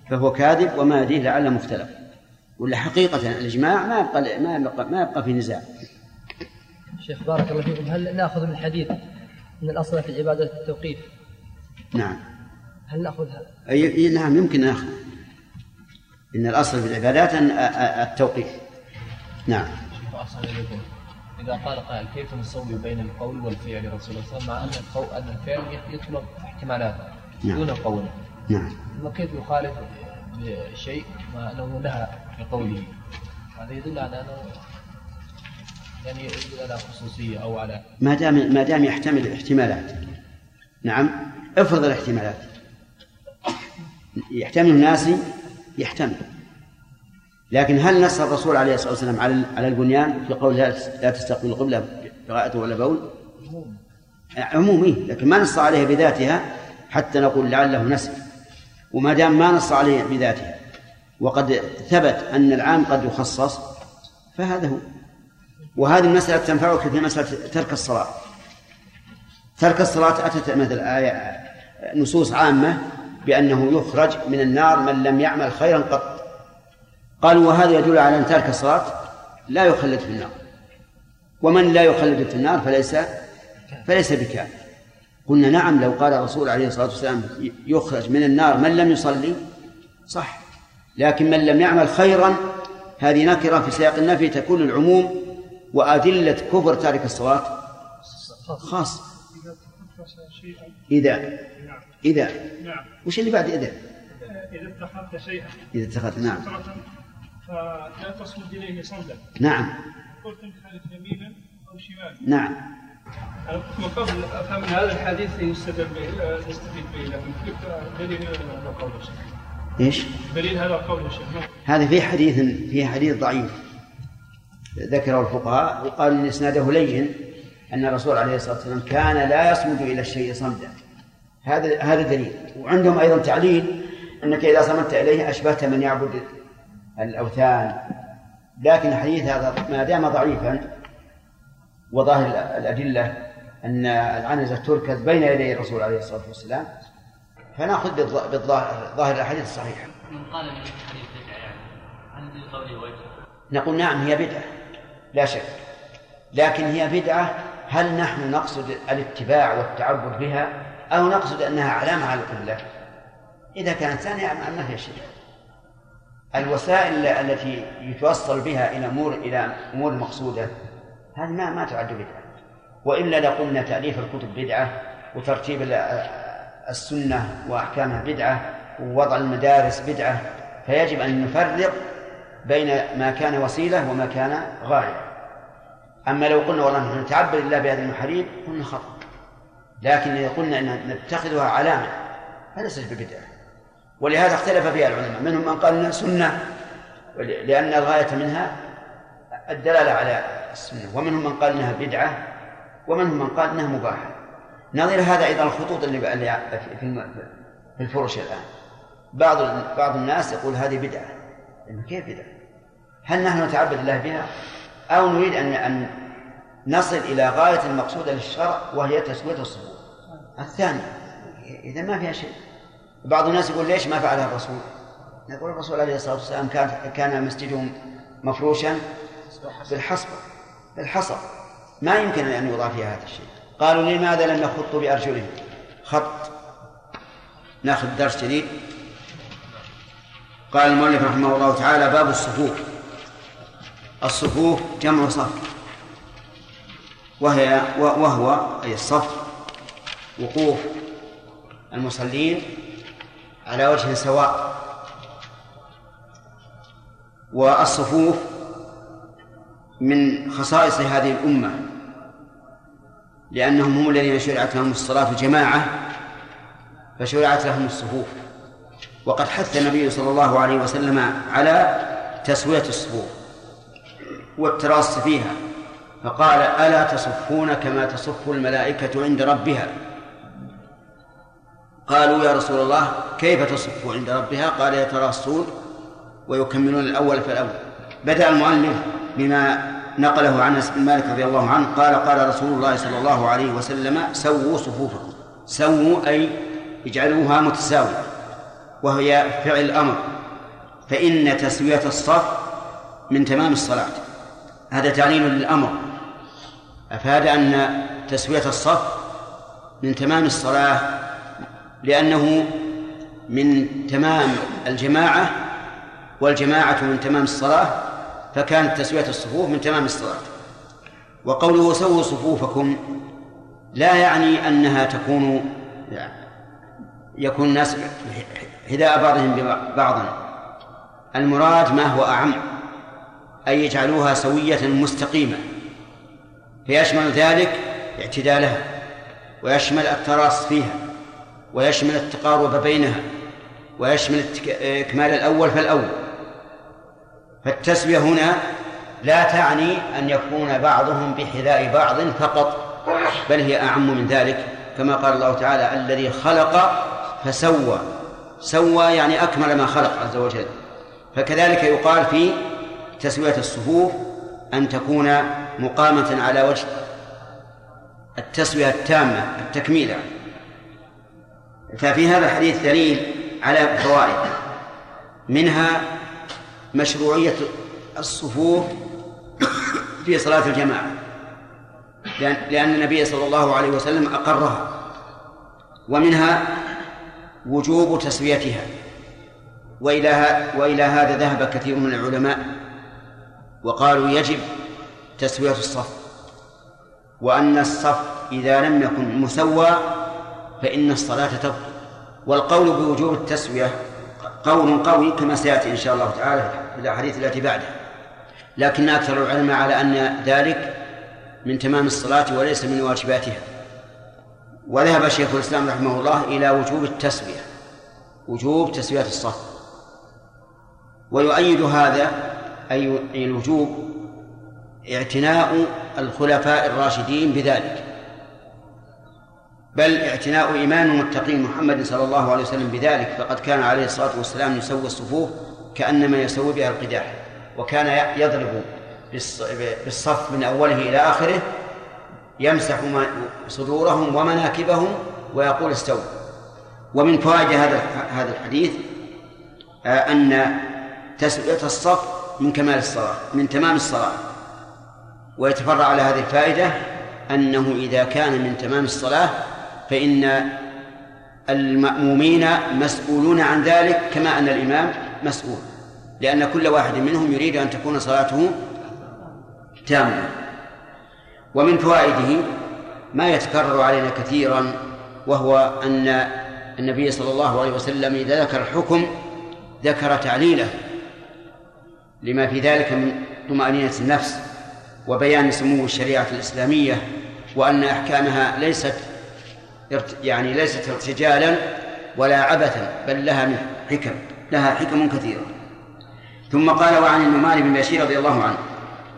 فهو كاذب وما يديه لعل مختلف. ولا حقيقة الإجماع ما يبقى ما يبقى, ما يبقى في نزاع. شيخ بارك الله فيكم هل نأخذ من الحديث ان الأصل في العباده التوقيف نعم. هل ناخذها أي أي نعم يمكن نأخذ. إن الأصل في العبادات أن- التوقيف نعم. إليكم. إذا قال قائل كيف نسوي بين القول والفعل رسول الله؟ صلى الله عليه وسلم مع أن القول أن الفعل يطلب احتمالات نعم. دون القول نعم. ثم كيف يخالف بشيء مع أنه نهى في قوله؟ هذا يدل على أنه يعني يدل على خصوصية أو على ما دام ما دام يحتمل الاحتمالات. نعم. افرض الاحتمالات. يحتمل الناس يحتمل. لكن هل نص الرسول عليه الصلاة والسلام على على البنيان في قول لا تستقبل القبلة قراءة ولا بول؟ عمومي لكن ما نص عليها بذاتها حتى نقول لعله نسي وما دام ما نص عليها بذاتها وقد ثبت أن العام قد يخصص فهذا هو. وهذه المسألة تنفعك في مسألة ترك الصلاة. ترك الصلاة أتت مثل آية نصوص عامة بأنه يخرج من النار من لم يعمل خيرا قط. قالوا وهذا يدل على أن ترك الصلاة لا يخلد في النار. ومن لا يخلد في النار فليس فليس بكافر. قلنا نعم لو قال الرسول عليه الصلاة والسلام يخرج من النار من لم يصلي صح. لكن من لم يعمل خيرا هذه نكرة في سياق النفي تكون العموم وأدلة كفر تارك الصلاة خاص. إذا إذا. نعم. وش اللي بعد إذا؟ إذا اتخذت شيئا. إذا اتخذت نعم. فلا تصمد إليه صمدا نعم. قلت انحرف يمينا أو شمالا. نعم. أنا كنت من قبل أفهم من هذا الحديث يستدل به نستفيد به لكن دليل هذا شيخ؟ إيش؟ دليل هذا القول يا شيخ نعم. هذا في حديث في حديث ضعيف. ذكره الفقهاء وقال إن إسناده لين أن الرسول عليه الصلاة والسلام كان لا يصمد إلى الشيء صمدا. هذا هذا دليل. وعندهم أيضا تعليل أنك إذا صمدت إليه أشبهت من يعبد الأوثان. لكن الحديث هذا ما دام ضعيفا وظاهر الأدلة أن العنزة تركز بين يدي الرسول عليه الصلاة والسلام فنأخذ بالظ- بالظاهر ظاهر الأحاديث الصحيحة. من قال من الحديث بدعة يعني وجه؟ نقول نعم هي بدعة لا شك. لكن هي بدعة هل نحن نقصد الاتباع والتعبد بها أو نقصد أنها علامة على القبلة إذا كانت ثانية ما فيها شيء. الوسائل التي يتوصل بها إلى أمور إلى أمور مقصودة هذه ما ما تعد بدعة. وإلا لقلنا تأليف الكتب بدعة وترتيب ال- السنة وأحكامها بدعة ووضع المدارس بدعة. فيجب أن نفرق بين ما كان وسيلة وما كان غاية. أما لو قلنا والله نحن نتعبد الله بهذه المحاريب قلنا خطأ. لكن إذا قلنا أن نتخذها علامة فليست ببدعة. ولهذا اختلف فيها العلماء. منهم من قال إنها سنة لأن الغاية منها الدلالة على السنة. ومنهم من قال إنها بدعة ومنهم من قال إنها مباحة. نظير هذا أيضا الخطوط اللي في الفرش الآن. بعض بعض الناس يقول هذه بدعة. كيف بدعة؟ هل نحن نتعبد الله بها؟ أو نريد ان أن نصل إلى غاية المقصوده للشرع وهي تسوية الصفوف الثاني إذا ما فيها شيء. بعض الناس يقول ليش ما فعلها الرسول؟ نقول الرسول عليه الصلاة والسلام كان كان مسجده مفروشا بالحصبه بالحصى ما يمكن أن يوضع فيها هذا الشيء. قالوا لماذا لم يخطوا بأرجلهم؟ خط. ناخذ درس جديد. قال المؤلف رحمه الله تعالى باب الصفوف. الصفوف جمع صف. وهي وهو أي الصف وقوف المصلين على وجه سواء. والصفوف من خصائص هذه الأمة لأنهم هم الذين شرعت لهم الصلاة جماعة فشرعت لهم الصفوف. وقد حث النبي صلى الله عليه وسلم على تسوية الصفوف والتراص فيها فقال ألا تصفون كما تصف الملائكة عند ربها؟ قالوا يا رسول الله كيف تصف عند ربها؟ قال يتراصون ويكملون الأول فالأول بدأ المؤلف بما نقله عن انس بن مالك رضي الله عنه قال قال رسول الله صلى الله عليه وسلم سووا صفوفكم. سووا أي اجعلوها متساوية وهي فعل أمر فإن تسوية الصف من تمام الصلاة. هذا تعليل للأمر. أفاد أن تسوية الصف من تمام الصلاة لأنه من تمام الجماعة والجماعة من تمام الصلاة فكانت تسوية الصفوف من تمام الصلاة. وقوله سووا صفوفكم لا يعني أنها تكون يكون الناس هداء بعضهم ببعض. المراد ما هو أعم أن يجعلوها سوية مستقيمة. فيشمل ذلك اعتدالها ويشمل التراص فيها. ويشمل التقارب بينها ويشمل إكمال الأول فالأول. فالتسوية هنا لا تعني أن يكون بعضهم بحذاء بعض فقط بل هي أعم من ذلك. كما قال الله تعالى الذي خلق فسوى. سوى يعني أكمل ما خلق عز وجل. فكذلك يقال في تسوية الصفوف أن تكون مقامة على وجه التسوية التامة التكميل ففي هذا الحديث دليل على فوائد. منها مشروعية الصفوف في صلاة الجماعة. لأن, النبي صلى الله عليه وسلم أقرها. ومنها وجوب تسويتها. وإلى وإلى هذا ذهب كثير من العلماء وقالوا يجب تسوية الصف. وأن الصف إذا لم يكن مسوى فإن الصلاة تبطل والقول بوجوب التسوية قول قوي كما سيأتي إن شاء الله تعالى في الأحاديث التي بعده. لكن أكثر العلماء على أن ذلك من تمام الصلاة وليس من واجباتها. وذهب شيخ الإسلام رحمه الله إلى وجوب التسوية وجوب تسوية الصف. ويؤيد هذا أي الوجوب اعتناء الخلفاء الراشدين بذلك. بل اعتناء إمام المتقين محمد صلى الله عليه وسلم بذلك فقد كان عليه الصلاة والسلام يسوي الصفوف كأنما يسوي بها القداح وكان يضرب بالصف من أوله إلى آخره يمسح صدورهم ومناكبهم ويقول استووا. ومن فوائد هذا هذا الحديث آه، أن تسوية الصف من كمال الصلاة من تمام الصلاة. ويتفرع على هذه الفائدة أنه إذا كان من تمام الصلاة فإن المأمومين مسؤولون عن ذلك كما أن الإمام مسؤول لأن كل واحد منهم يريد أن تكون صلاته تامة ومن فوائده ما يتكرر علينا كثيرا وهو أن النبي صلى الله عليه وسلم إذا ذكر الحكم ذكر تعليله لما في ذلك من طمأنينة النفس وبيان سمو الشريعة الإسلامية وأن أحكامها ليست يعني ليست ارتجالا ولا عبثا بل لها حكم لها حكم كثيرة ثم قال وعن النعمان بن بشير رضي الله عنه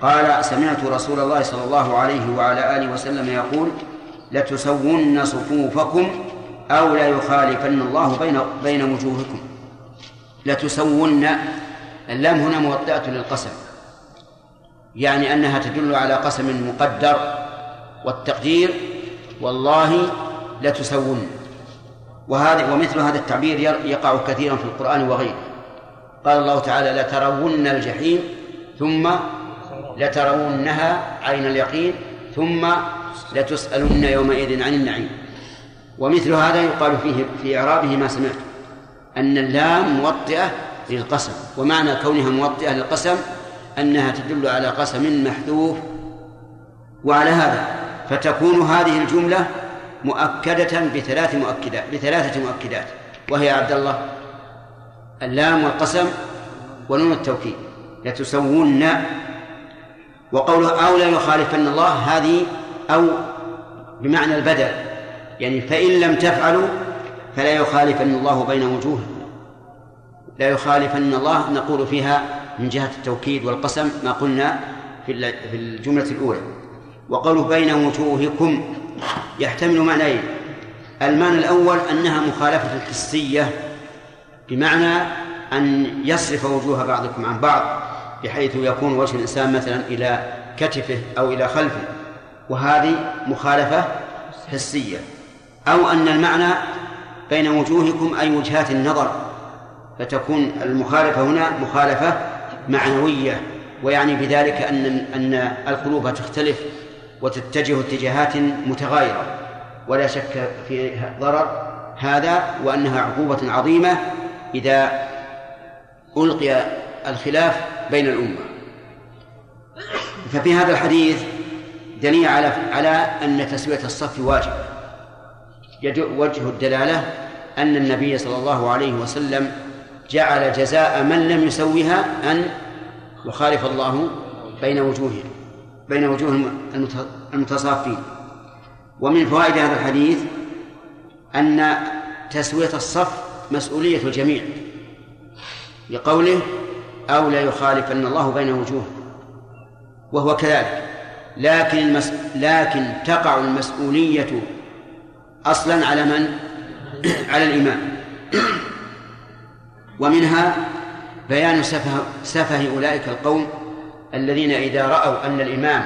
قال سمعت رسول الله صلى الله عليه وعلى آله وسلم يقول لتسون صفوفكم أو لا يخالفن الله بين بين وجوهكم. لتسون اللام هنا موطئة للقسم يعني أنها تدل على قسم مقدر والتقدير والله لتسون وهذا ومثل هذا التعبير يقع كثيرا في القرآن وغيره. قال الله تعالى لترون الجحيم ثم لترونها عين اليقين ثم لتسألن يومئذ عن النعيم. ومثل هذا يقال فيه في إعرابه ما سمعت أن اللام موطئة للقسم. ومعنى كونها موطئة للقسم أنها تدل على قسم محذوف. وعلى هذا فتكون هذه الجملة مؤكدة بثلاث مؤكدات بثلاثة مؤكدات وهي عبد الله اللام والقسم ونون التوكيد لتسوون وقوله أو لا يخالفن الله هذه أو بمعنى البدل يعني فإن لم تفعلوا فلا يخالفن الله بين وجوه لا يخالفن الله نقول فيها من جهة التوكيد والقسم ما قلنا في الجملة الأولى. وقوله بين وجوهكم يحتمل معنيين. المعنى الأول أنها مخالفة حسية بمعنى أن يصرف وجوه بعضكم عن بعض بحيث يكون وجه الإنسان مثلا إلى كتفه أو إلى خلفه. وهذه مخالفة حسية. أو أن المعنى بين وجوهكم أي وجهات النظر فتكون المخالفة هنا مخالفة معنوية. ويعني بذلك أن أن القلوب تختلف وتتجه اتجاهات متغايرة. ولا شك في ضرر هذا وأنها عقوبة عظيمة إذا ألقي الخلاف بين الأمة. ففي هذا الحديث دليل على على أن تسوية الصف واجب. وجه الدلالة أن النبي صلى الله عليه وسلم جعل جزاء من لم يسويها أن يخالف الله بين وجوههم. بين وجوه المتصافين. ومن فوائد هذا الحديث أن تسوية الصف مسؤولية الجميع لقوله أو لا يخالفن الله بين وجوه وهو كذلك. لكن المس... لكن تقع المسؤولية أصلا على من؟ على الإمام. ومنها بيان سفه سفه أولئك القوم الذين إذا رأوا أن الإمام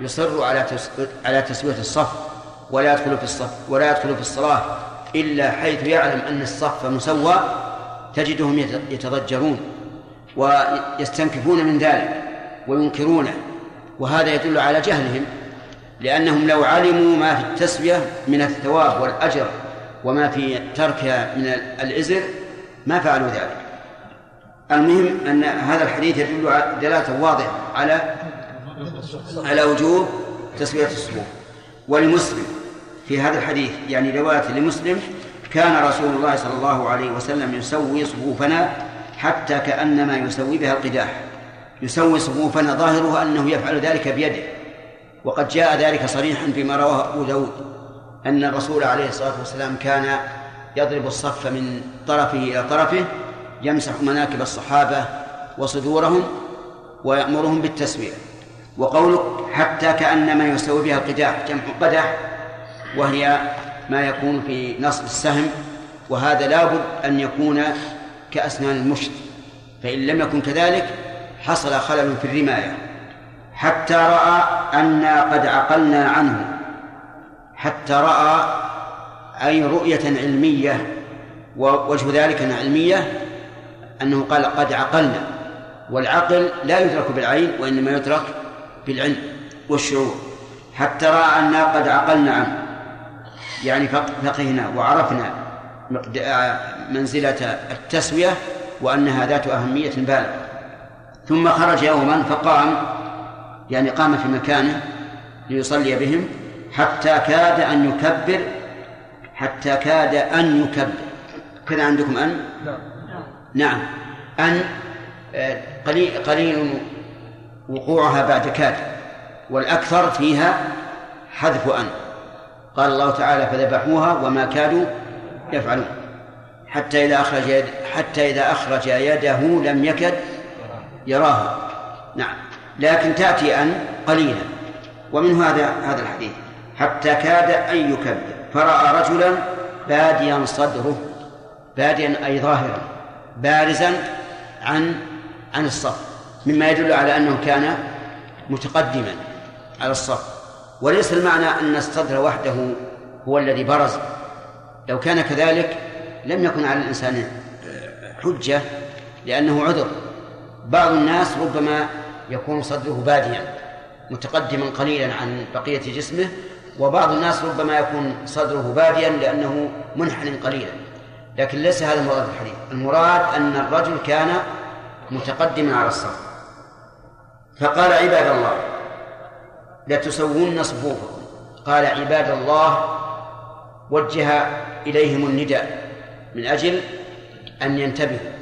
يصر على على تسوية الصف ولا يدخل في الصف ولا يدخل في الصلاة إلا حيث يعلم أن الصف مسوى تجدهم يتضجرون ويستنكفون من ذلك وينكرونه. وهذا يدل على جهلهم لأنهم لو علموا ما في التسوية من الثواب والأجر وما في تركها من الإزر ما فعلوا ذلك. المهم أن هذا الحديث يدل دلالة واضحة على على وجوب تسوية الصفوف ولمسلم في هذا الحديث يعني رواية لمسلم كان رسول الله صلى الله عليه وسلم يسوي صفوفنا حتى كأنما يسوي بها القداح. يسوي صفوفنا ظاهره أنه يفعل ذلك بيده. وقد جاء ذلك صريحا فيما رواه أبو داود أن الرسول عليه الصلاة والسلام كان يضرب الصف من طرفه إلى طرفه يمسح مناكب الصحابة وصدورهم ويأمرهم بالتسوية. وقولك حتى كأنما يسوي بها القداح جمع قدح وهي ما يكون في نصب السهم وهذا لابد أن يكون كأسنان المشت فإن لم يكن كذلك حصل خلل في الرماية. حتى رأى أنا قد عقلنا عنه. حتى رأى أي رؤية علمية ووجه ذلك علمية أنه قال قد عقلنا والعقل لا يدرك بالعين وإنما يدرك بالعلم والشعور. حتى رأى أنا قد عقلنا عنه يعني فقهنا وعرفنا منزلة التسوية وأنها ذات أهمية بالغة. ثم خرج يوما فقام يعني قام في مكانه ليصلي بهم حتى كاد أن يكبر حتى كاد أن يكبر. كذا عندكم أن؟ نعم. أن آه، قليل قليل وقوعها بعد كاد والأكثر فيها حذف أن. قال الله تعالى فذبحوها وما كادوا يفعلون. حتى إذا أخرج يد حتى إذا أخرج يده لم يكد يراها. نعم. لكن تأتي أن قليلا. ومن هذا هذا الحديث. حتى كاد أن يكبر. فرأى رجلا باديا صدره. باديا أي ظاهرا. بارزا عن عن الصف مما يدل على أنه كان متقدما على الصف وليس المعنى أن الصدر وحده هو الذي برز. لو كان كذلك لم يكن على الإنسان حجة لأنه عذر. بعض الناس ربما يكون صدره باديا متقدما قليلا عن بقية جسمه وبعض الناس ربما يكون صدره باديا لأنه منحن قليلا. لكن ليس هذا المراد الحديث المراد أن الرجل كان متقدما على الصف فقال عباد الله لتسوون صفوفكم. قال عباد الله وجه إليهم النداء من أجل أن ينتبهوا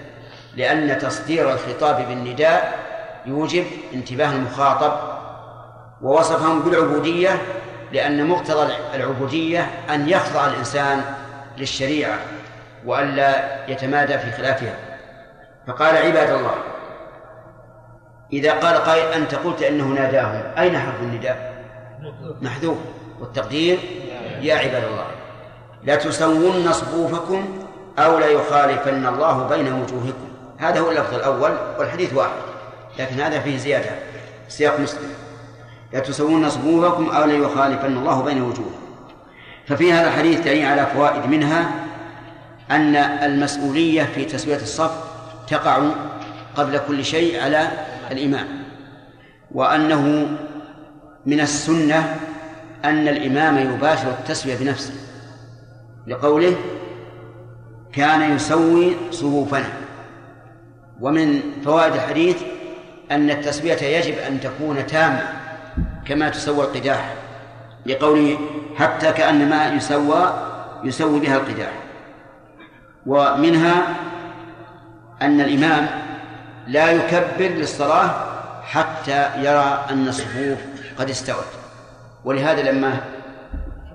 لأن تصدير الخطاب بالنداء يوجب انتباه المخاطب ووصفهم بالعبودية لأن مقتضى العبودية أن يخضع الإنسان للشريعة. وألا يتمادى في خلافها. فقال عباد الله إذا قال قائل أنت قلت أنه ناداهم أين حرف النداء؟ محذوف. والتقدير يا عباد الله لا تسون صفوفكم أو لا يخالفن الله بين وجوهكم. هذا هو اللفظ الأول والحديث واحد لكن هذا فيه زيادة. سياق مسلم. لا تسوون صفوفكم أو لا يخالفن الله بين وجوهكم. ففي هذا الحديث دليل على فوائد منها أن المسؤولية في تسوية الصف تقع قبل كل شيء على الإمام وأنه من السنة أن الإمام يباشر التسوية بنفسه لقوله كان يسوي صفوفنا ومن فوائد الحديث أن التسوية يجب أن تكون تامة كما تسوى القداح لقوله حتى كأنما يسوى يسوي بها القداح ومنها أن الإمام لا يكبر للصلاة حتى يرى أن الصفوف قد استوت. ولهذا لما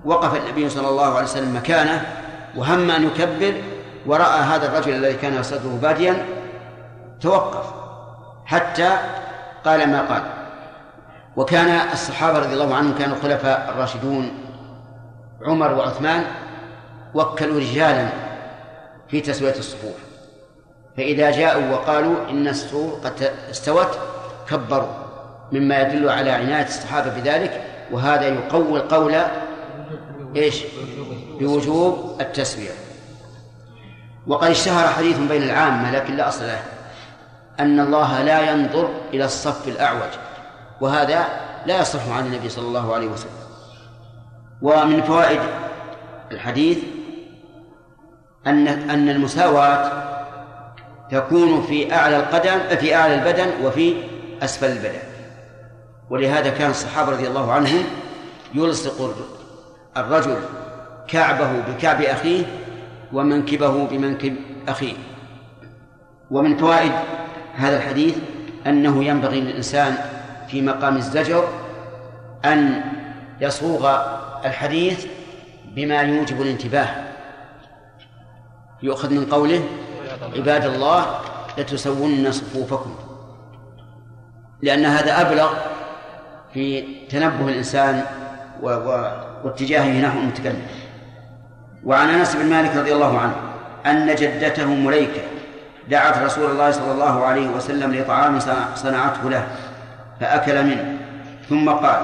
وقف النبي صلى الله عليه وسلم مكانه وهم أن يكبر ورأى هذا الرجل الذي كان صدره باديا توقف حتى قال ما قال. وكان الصحابة رضي الله عنهم كانوا الخلفاء الراشدون عمر وعثمان وكلوا رجالا في تسوية الصفوف. فإذا جاءوا وقالوا إن الصفوف قد استوت كبروا مما يدل على عناية الصحابة بذلك وهذا يقوي القول إيش؟ بوجوب التسوية. وقد اشتهر حديث بين العامة لكن لا أصل له أن الله لا ينظر إلى الصف الأعوج وهذا لا يصح عن النبي صلى الله عليه وسلم. ومن فوائد الحديث أن أن المساواة تكون في أعلى القدم في أعلى البدن وفي أسفل البدن. ولهذا كان الصحابة رضي الله عنهم يلصق الرجل كعبه بكعب أخيه ومنكبه بمنكب أخيه. ومن فوائد هذا الحديث أنه ينبغي للإنسان في مقام الزجر أن يصوغ الحديث بما يوجب الانتباه. يؤخذ من قوله عباد الله لتسون صفوفكم. لأن هذا أبلغ في تنبه الإنسان و... و... واتجاهه نحو المتكلم. وعن أنس بن مالك رضي الله عنه أن جدته مليكة دعت رسول الله صلى الله عليه وسلم لطعام صنعته له فأكل منه. ثم قال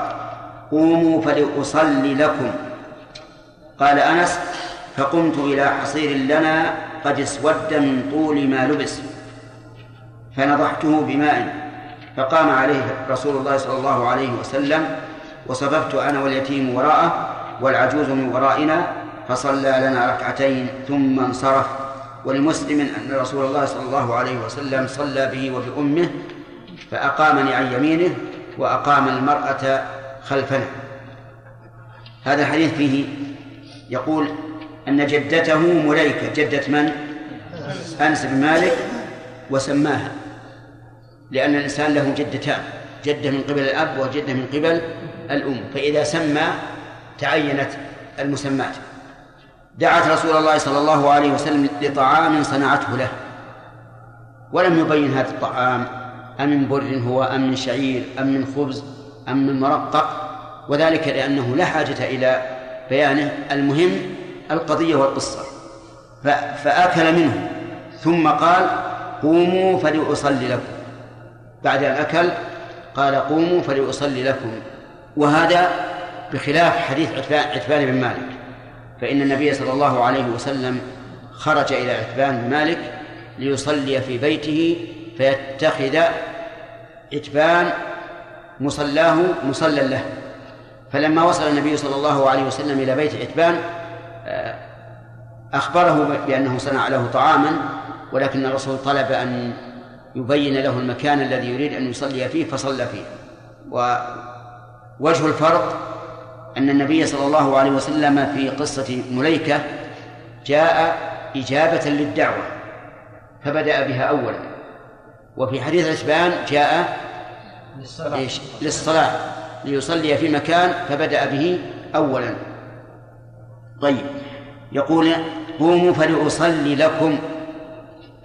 قوموا فلأصلي لكم. قال أنس فقمت إلى حصير لنا قد اسود من طول ما لبس فنضحته بماء فقام عليه رسول الله صلى الله عليه وسلم وصففت أنا واليتيم وراءه والعجوز من ورائنا فصلى لنا ركعتين ثم انصرف. ولمسلم أن رسول الله صلى الله عليه وسلم صلى به وبأمه فأقامني عن يمينه وأقام المرأة خلفنا. هذا الحديث فيه يقول أن جدته مليكة جدة من؟ أنس بن مالك وسماها لأن الإنسان له جدتان جدة من قبل الأب وجدة من قبل الأم. فإذا سمى تعينت المسمات دعت رسول الله صلى الله عليه وسلم لطعام صنعته له. ولم يبين هذا الطعام أم من بر هو أم من شعير أم من خبز أم من مرقق. وذلك لأنه لا حاجة إلى بيانه. المهم القضية والقصة. فأكل منه. ثم قال قوموا فلأصلي لكم. بعد أن أكل قال قوموا فلأصلي لكم. وهذا بخلاف حديث عتبان بن مالك. فإن النبي صلى الله عليه وسلم خرج إلى عتبان بن مالك ليصلي في بيته فيتخذ عتبان مصلاه مصلى له. فلما وصل النبي صلى الله عليه وسلم إلى بيت عتبان أخبره بأنه صنع له طعاما ولكن الرسول طلب أن يبين له المكان الذي يريد أن يصلي فيه فصلى فيه. ووجه الفرق أن النبي صلى الله عليه وسلم في قصة مليكة جاء إجابة للدعوة فبدأ بها أولا. وفي حديث عتبان جاء إيش؟ للصلاة ليصلي في مكان فبدأ به أولا. طيب. يقول قوموا فلأصلي لكم.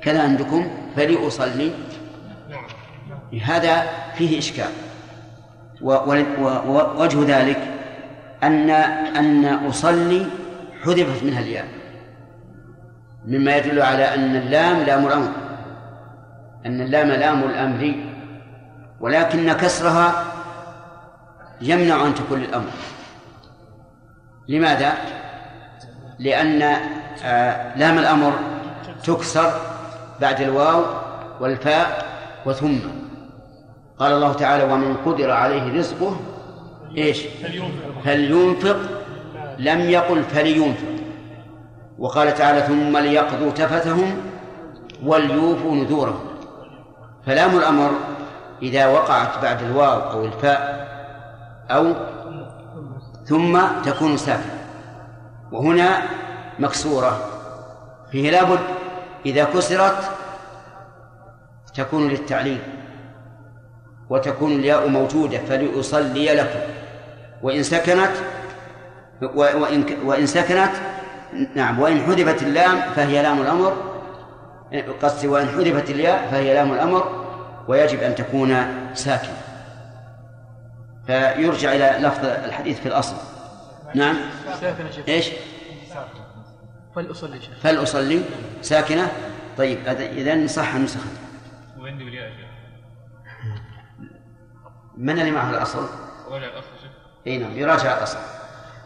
كذا عندكم؟ فلأصلي. هذا فيه إشكال. ووجه ذلك أن أن أصلي حذفت منها الياء. مما يدل على أن اللام لام الأمر. أن اللام لام الأمر. ولكن كسرها يمنع أن تكون للأمر. لماذا؟ لأن آه، لام الأمر تكسر بعد الواو والفاء وثم. قال الله تعالى ومن قدر عليه رزقه إيش؟ فلينفق لم يقل فلينفق وقال تعالى ثم ليقضوا تفثهم وليوفوا نذورهم فلام الأمر إذا وقعت بعد الواو أو الفاء أو ثم تكون ساكنة. وهنا مكسورة. فيه لابد إذا كسرت تكون للتعليل وتكون الياء موجودة فلأصلي لكم. وإن سكنت وإن وإن سكنت نعم وإن حذفت اللام فهي لام الأمر. قصدي وإن حذفت الياء فهي لام الأمر ويجب أن تكون ساكنة. فيرجع إلى لفظ الحديث في الأصل. نعم. إيش؟ فلأصلي فلأصلي ساكنة؟ طيب إذا صح نسخة وعندي بالياء من اللي معه الأصل؟ ولا الأصل إي نعم يراجع الأصل.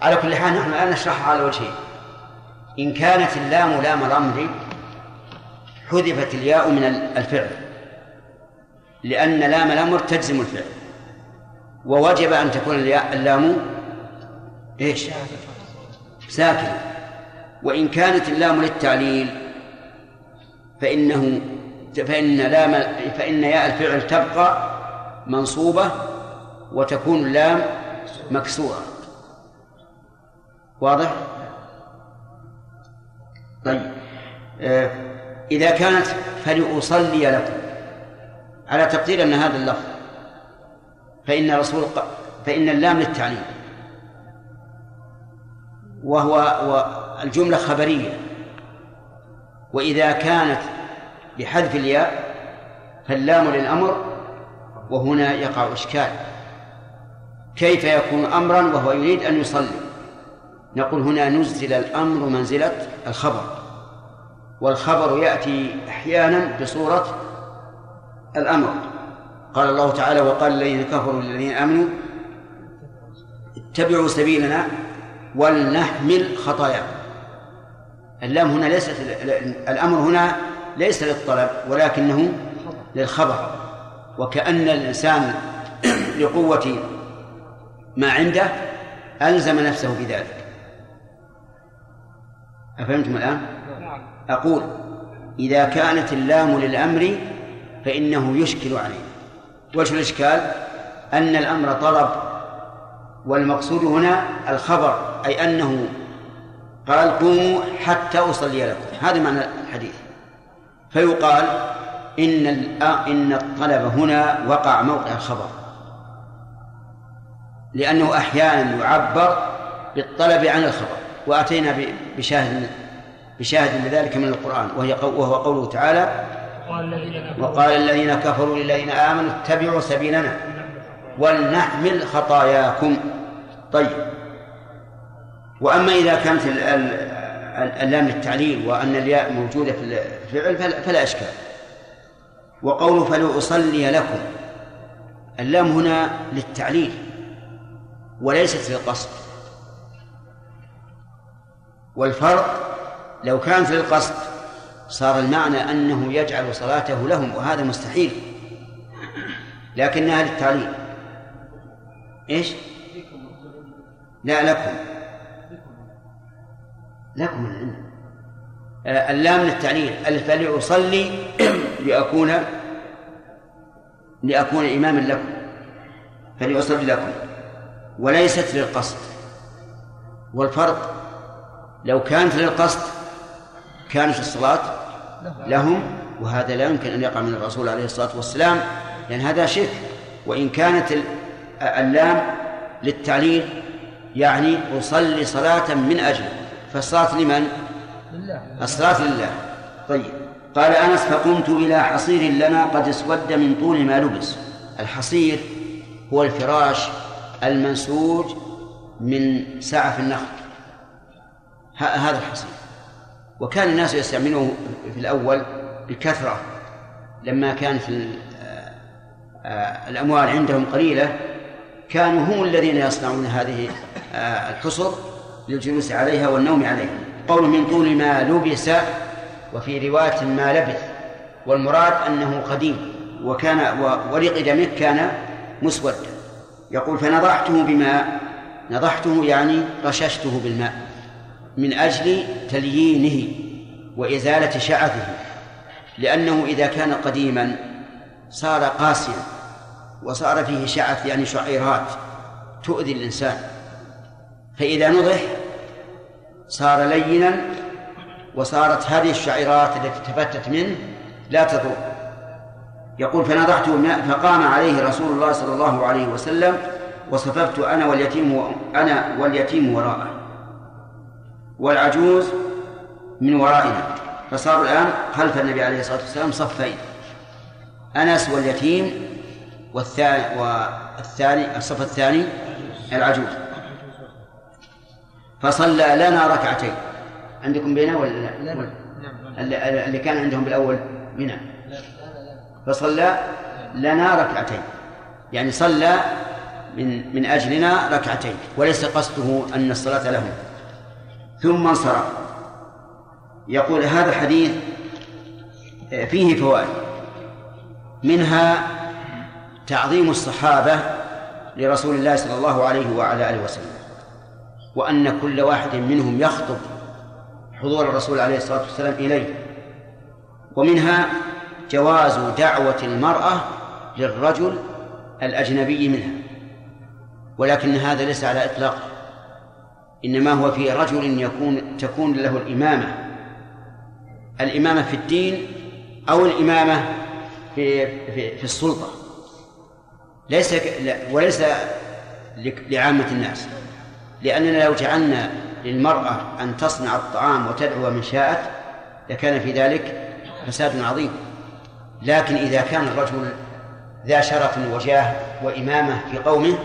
على كل حال نحن الآن نشرحها على وجهين إن كانت اللام لام الأمر حذفت الياء من الفعل. لأن لام الأمر تجزم الفعل. ووجب أن تكون اللام إيش؟ ساكنة وإن كانت اللام للتعليل فإنه فإن لام فإن ياء الفعل تبقى منصوبة وتكون اللام مكسورة واضح؟ طيب آه إذا كانت فلأصلي لكم على تقدير أن هذا اللفظ فإن رسول فإن اللام للتعليم وهو الجملة خبرية. وإذا كانت بحذف الياء فاللام للأمر وهنا يقع إشكال. كيف يكون أمرا وهو يريد أن يصلي؟ نقول هنا نزل الأمر منزلة الخبر. والخبر يأتي أحيانا بصورة الأمر. قال الله تعالى وقال الذين كفروا للذين آمنوا اتبعوا سبيلنا ولنحمل خطاياكم اللام هنا ليست الأمر هنا ليس للطلب ولكنه للخبر. وكأن الإنسان لقوة ما عنده ألزم نفسه بذلك. أفهمتم الآن؟ أقول إذا كانت اللام للأمر فإنه يشكل عليه. وجه الإشكال؟ أن الأمر طلب والمقصود هنا الخبر. أي أنه قال قوموا حتى أصلي لكم. هذا معنى الحديث. فيقال إن إن الطلب هنا وقع موقع الخبر. لأنه أحيانا يعبر بالطلب عن الخبر. وأتينا بشاهد بشاهد لذلك من القرآن. وهي وهو قوله تعالى وقال الذين كفروا للذين آمنوا اتبعوا سبيلنا ولنحمل خطاياكم. طيب. وأما إذا كانت اللام للتعليل وأن الياء موجودة في الفعل فلا إشكال. وقول فلأصلي لكم اللام هنا للتعليل وليست للقصد. والفرق لو كانت للقصد صار المعنى أنه يجعل صلاته لهم وهذا مستحيل. لكنها للتعليل. إيش؟ لا لكم. لكم العلم اللام للتعليل ألف لأصلي لأكون لأكون إماما لكم. فلأصلي لكم. وليست للقصد. والفرق لو كانت للقصد كانت الصلاة لهم وهذا لا يمكن أن يقع من الرسول عليه الصلاة والسلام لأن هذا شرك. وإن كانت اللام للتعليل يعني أصلي صلاة من أجله فالصلاة لمن؟ لله. الصلاة لله. طيب. قال أنس فقمت إلى حصير لنا قد اسود من طول ما لبس. الحصير هو الفراش المنسوج من سعف النخل. هذا الحصير. وكان الناس يستعملونه في الأول بكثرة لما كانت ال- آه، الأموال عندهم قليلة كانوا هم الذين يصنعون هذه آه، الحصر. للجلوس عليها والنوم عليها. قول من طول ما لبس وفي رواية ما لبث والمراد أنه قديم وكان و- ولقدمه كان مسودا. يقول فنضحته بماء نضحته يعني رششته بالماء من أجل تليينه وإزالة شعثه لأنه إذا كان قديما صار قاسيا وصار فيه شعث يعني شعيرات تؤذي الإنسان. فإذا نضح صار لينا وصارت هذه الشعيرات التي تفتت منه لا تضر. يقول فنضحته فقام عليه رسول الله صلى الله عليه وسلم وصففت أنا واليتيم أنا واليتيم وراءه. والعجوز من ورائنا. فصاروا الآن خلف النبي عليه الصلاة والسلام صفين. أنس واليتيم والثاني والثاني الصف الثاني العجوز. فصلى لنا ركعتين. عندكم بينه ولا لا؟ لنا. اللي اللي كان عندهم بالأول بنا. فصلى لنا ركعتين. يعني صلى من من أجلنا ركعتين. وليس قصده أن الصلاة لهم. ثم انصرف. يقول هذا الحديث فيه فوائد. منها تعظيم الصحابة لرسول الله صلى الله عليه وعلى آله وسلم. وأن كل واحد منهم يخطب حضور الرسول عليه الصلاة والسلام إليه. ومنها جواز دعوة المرأة للرجل الأجنبي منها. ولكن هذا ليس على إطلاق. إنما هو في رجل يكون تكون له الإمامة. الإمامة في الدين أو الإمامة في في, في السلطة. ليس وليس لعامة الناس. لأننا لو جعلنا للمرأة أن تصنع الطعام وتدعو من شاءت لكان في ذلك فساد عظيم. لكن إذا كان الرجل ذا شرف وجاه وإمامة في قومه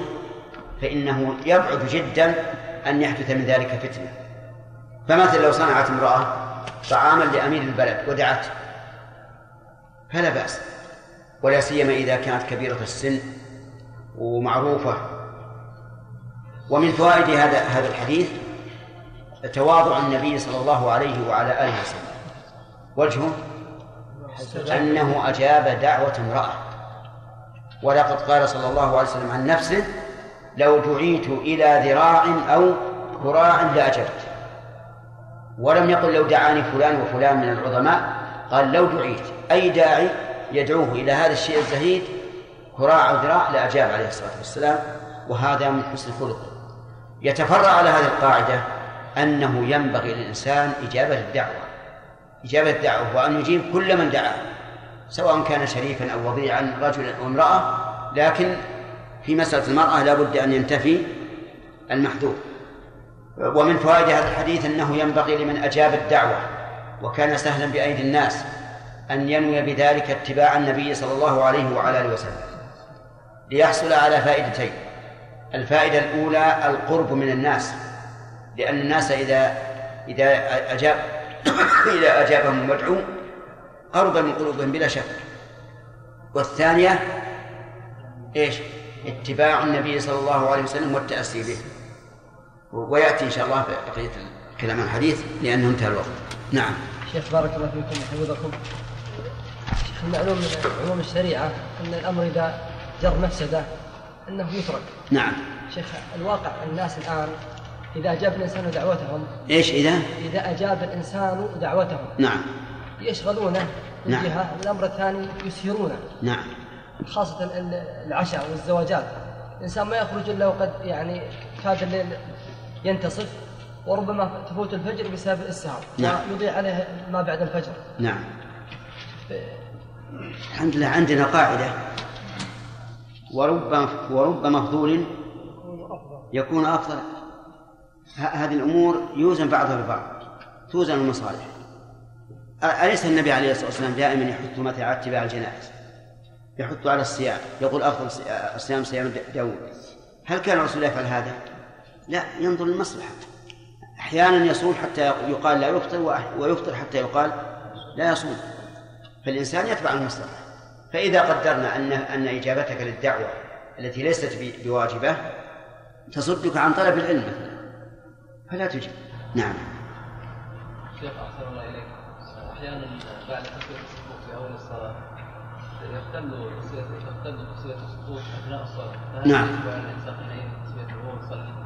فإنه يبعد جدا أن يحدث من ذلك فتنة. فمثلا لو صنعت امرأة طعاما لأمير البلد ودعته فلا بأس. ولا سيما إذا كانت كبيرة السن ومعروفة ومن فوائد هذا هذا الحديث تواضع النبي صلى الله عليه وعلى آله وسلم. وجهه أنه أجاب دعوة امرأة. ولقد قال صلى الله عليه وسلم عن نفسه لو دعيت إلى ذراع أو كراع لأجبت. ولم يقل لو دعاني فلان وفلان من العظماء قال لو دعيت أي داعي يدعوه إلى هذا الشيء الزهيد كراع أو ذراع لأجاب عليه الصلاة والسلام. وهذا من حسن خلقه يتفرع على هذه القاعدة أنه ينبغي للإنسان إجابة الدعوة. إجابة الدعوة وأن يجيب كل من دعاه سواء كان شريفا أو وضيعا رجلا أو امرأة لكن في مسألة المرأة لا بد أن ينتفي المحذور ومن فوائد هذا الحديث أنه ينبغي لمن أجاب الدعوة وكان سهلا بأيدي الناس أن ينوي بذلك اتباع النبي صلى الله عليه وعلى آله وسلم ليحصل على فائدتين. الفائدة الأولى القرب من الناس لأن الناس إذا إذا أجاب إذا أجابهم المدعو قرب من قلوبهم بلا شك. والثانية إيش؟ اتباع النبي صلى الله عليه وسلم والتأسي به. ويأتي إن شاء الله بقية الكلام الحديث لأنه انتهى الوقت. نعم. شيخ بارك الله فيكم وحفظكم. المعلوم من عموم الشريعة أن الأمر إذا جر مفسدة أنه يترك. نعم. شيخ الواقع الناس الآن إذا أجاب الإنسان دعوتهم إيش إذا؟ إذا أجاب الإنسان دعوتهم. نعم. يشغلونه من نعم. جهة الأمر الثاني يسهرونه. نعم. خاصة ال- العشاء والزواجات. الإنسان ما يخرج إلا وقد يعني كاد الليل ينتصف وربما تفوت الفجر بسبب السهر. نعم. ويضيع عليه ما بعد الفجر. نعم. الحمد لله عندنا قاعدة. ورب ورب مفضول يكون أفضل. هذه الأمور يوزن بعضها ببعض توزن المصالح. أليس النبي عليه الصلاة والسلام دائما يحث مثلا على اتباع الجنائز يحث على الصيام يقول أفضل صي- الصيام صيام د- داود. هل كان الرسول يفعل هذا؟ لا ينظر للمصلحة. أحيانا يصوم حتى يقال لا يفطر ويفطر حتى يقال لا يصوم. فالإنسان يتبع المصلحة. فإذا قدرنا أن أن إجابتك للدعوة التي ليست بواجبة تصدك عن طلب العلم مثلا. فلا تجب نعم. شيخ أحسن الله إليك. أحيانا بعد تسوية الصفوف في أول الصلاة يختل يختل تسوية الصفوف أثناء الصلاة. نعم.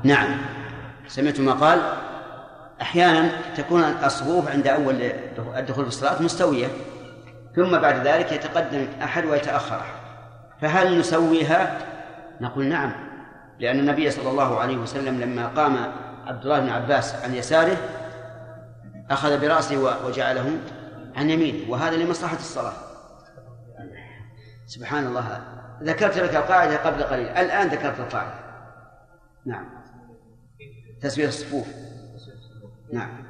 نعم. سمعت ما قال؟ أحيانا تكون الصفوف عند أول الدخول في الصلاة مستوية. ثم بعد ذلك يتقدم أحد ويتأخر. أحد فهل نسويها؟ نقول نعم لأن النبي صلى الله عليه وسلم لما قام عبد الله بن عباس عن يساره أخذ برأسه وجعله عن يمينه وهذا لمصلحة الصلاة. سبحان الله. ذكرت لك القاعدة قبل قليل الآن ذكرت القاعدة. نعم. تسوية الصفوف. نعم.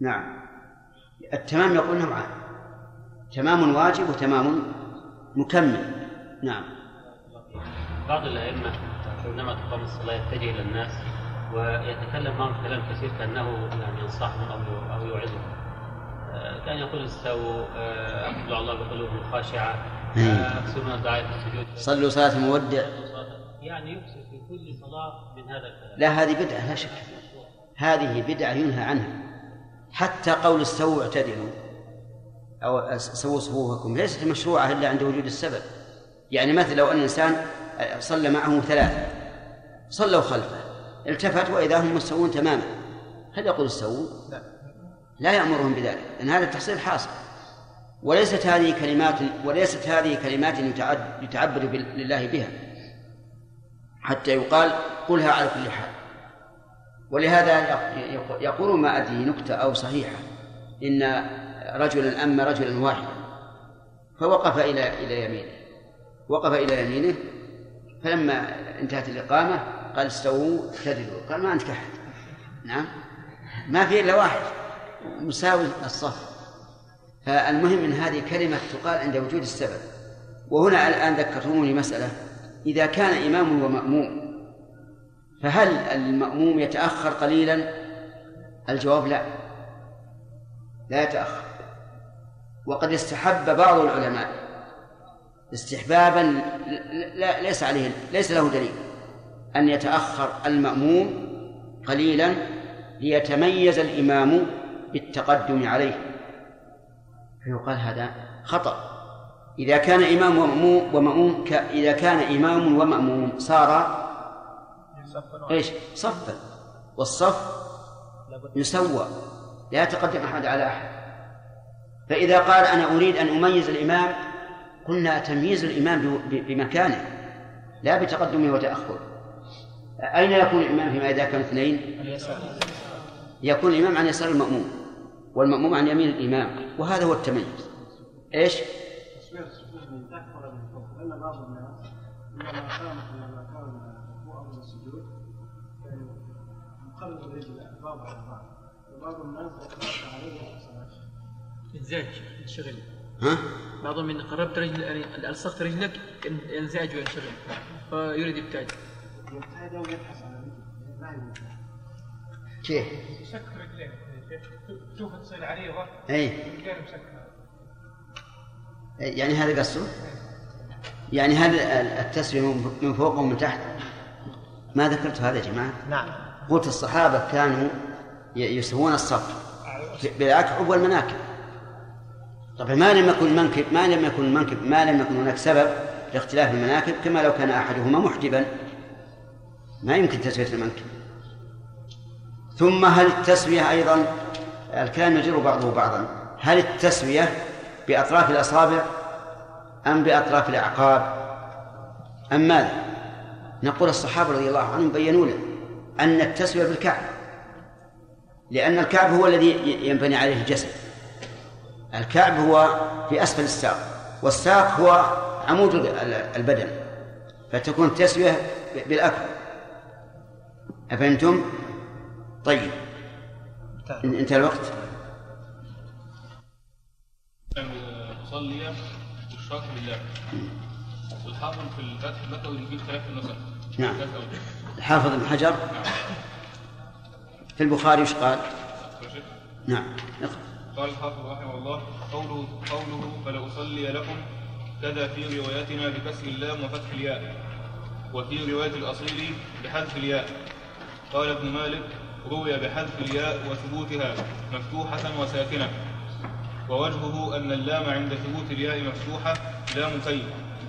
نعم. التمام يقول نوعان تمام واجب وتمام مكمل. نعم. بعض الأئمة حينما تقام الصلاة يتجه إلى الناس ويتكلم معهم كلام كثير كأنه يعني ينصحهم أو أو يوعظهم. آه، كان يقول استووا آه، أقبلوا على الله بقلوب خاشعة. آه، أكثروا من الدعاء في السجود. صلوا صلاة المودع يعني يكثر في كل صلاة من هذا الكلام. لا هذه بدعة لا شك. هذه بدعة ينهى عنها. حتى قول استووا اعتدلوا. أو سووا صفوفكم. ليست مشروعة إلا عند وجود السبب. يعني مثلا لو أن الإنسان صلى معه ثلاثة. صلوا خلفه. التفت وإذا هم مستوون تماما. هل يقول استووا؟ لا. لا يأمرهم بذلك. لأن هذا التحصيل حاصل. وليست هذه كلمات وليست هذه كلمات بال- لله بها. حتى يقال قلها على كل حال. ولهذا يق- يق- يقول ما أدري نكتة أو صحيحة إن رجلا أما رجلا واحدا فوقف إلى إلى يمينه. وقف إلى يمينه فلما انتهت الإقامة قال استووا اعتدلوا. قال ما أنت أحد. نعم. ما في إلا واحد. مساوي الصف. فالمهم أن هذه كلمة تقال عند وجود السبب. وهنا الآن ذكرتموني مسألة. إذا كان إمام ومأموم فهل المأموم يتأخر قليلا؟ الجواب لا. لا يتأخر. وقد استحب بعض العلماء استحبابا لا ليس عليه ليس له دليل أن يتأخر المأموم قليلا ليتميز الإمام بالتقدم عليه. فيقال هذا خطأ. إذا كان إمام ومأموم ومأموم. إذا كان إمام ومأموم صار إيش؟ صفا. والصف يسوى. لا يتقدم أحد على أحد. فإذا قال أنا أريد أن أميز الإمام قلنا تمييز ب- بمكانه لا بتقدمه وتأخره أين يكون الإمام فيما إذا كان اثنين؟ يكون الإمام عن يسار المأموم والمأموم عن يمين الإمام. وهذا هو التميز إيش؟ من من فوق بعض الناس كان يقرب الرجل على وبعض الناس عليه انزعج انشغل ها؟ بعضهم من قربت رجل يعني ألصقت رجلك ينزعج وينشغل فيريد يبتعد يبتعد أو يبحث عن ما يمكن. كيف؟ يسكر رجليه تشوف تصير عريضه مسكره يعني هذا قصده؟ يعني هذا التسوية من فوق ومن تحت. ما ذكرت هذا يا جماعة؟ نعم. قلت الصحابة كانوا يسوون الصف بالأكعب والمناكب. طبعا ما لم يكن المنكب ما لم يكن المنكب ما لم يكن هناك سبب لاختلاف المناكب كما لو كان أحدهما محجبا. ما يمكن تسوية المنكب. ثم هل التسوية أيضا الكلام يجر بعضه بعضا. هل التسوية بأطراف الأصابع أم بأطراف الأعقاب؟ أم ماذا؟ نقول الصحابة رضي الله عنهم بينوا له. أن التسوية بالكعب. لأن الكعب هو الذي ينبني عليه الجسد. الكعب هو في أسفل الساق والساق هو عمود البدن. فتكون التسوية بالأكل. أفهمتم؟ طيب. انتهى. الوقت. بالشرط بالله والحافظ في الفتح البكوي يجيب ثلاث النسخ نعم. الحافظ ابن حجر في البخاري إيش قال؟ نعم اقرأ. قال الحافظ رحمه الله قوله قوله فلأصلي لكم كذا في روايتنا بكسر اللام وفتح الياء وفي رواية الأصيل بحذف الياء. قال ابن مالك روي بحذف الياء وثبوتها مفتوحة وساكنة ووجهه أن اللام عند ثبوت الياء مفتوحة لام كي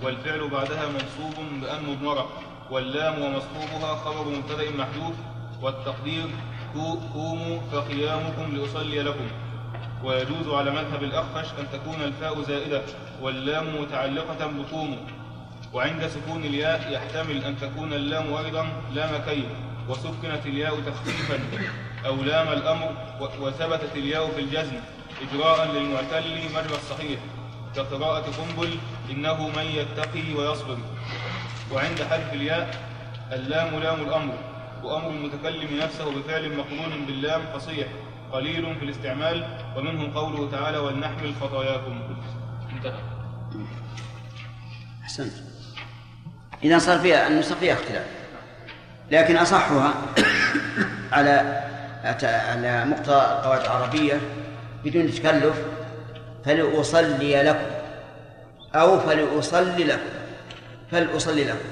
والفعل بعدها منصوب بأن مضمرة. واللام ومصحوبها خبر مبتدأ محذوف والتقدير قوموا فقيامكم لأصلي لكم. ويجوز على مذهب الأخفش أن تكون الفاء زائدة واللام متعلقة بقوموا. وعند سكون الياء يحتمل أن تكون اللام أيضا لام كي وسكنت الياء تخفيفا أو لام الأمر وثبتت الياء في الجزم إجراء للمعتل مجرى الصحيح. كقراءة قنبل إنه من يتقي ويصبر. وعند حذف الياء اللام لام الأمر وأمر المتكلم نفسه بفعل مقرون باللام فصيح قليل في الاستعمال ومنه قوله تعالى ولنحمل خطاياكم انتهى. أحسنت. إذا صار فيها النسخ فيها اختلاف. لكن أصحها على على مقتضى القواعد العربية بدون تكلف فلأصلي لكم أو فلأصلي لكم فلأصلي لكم.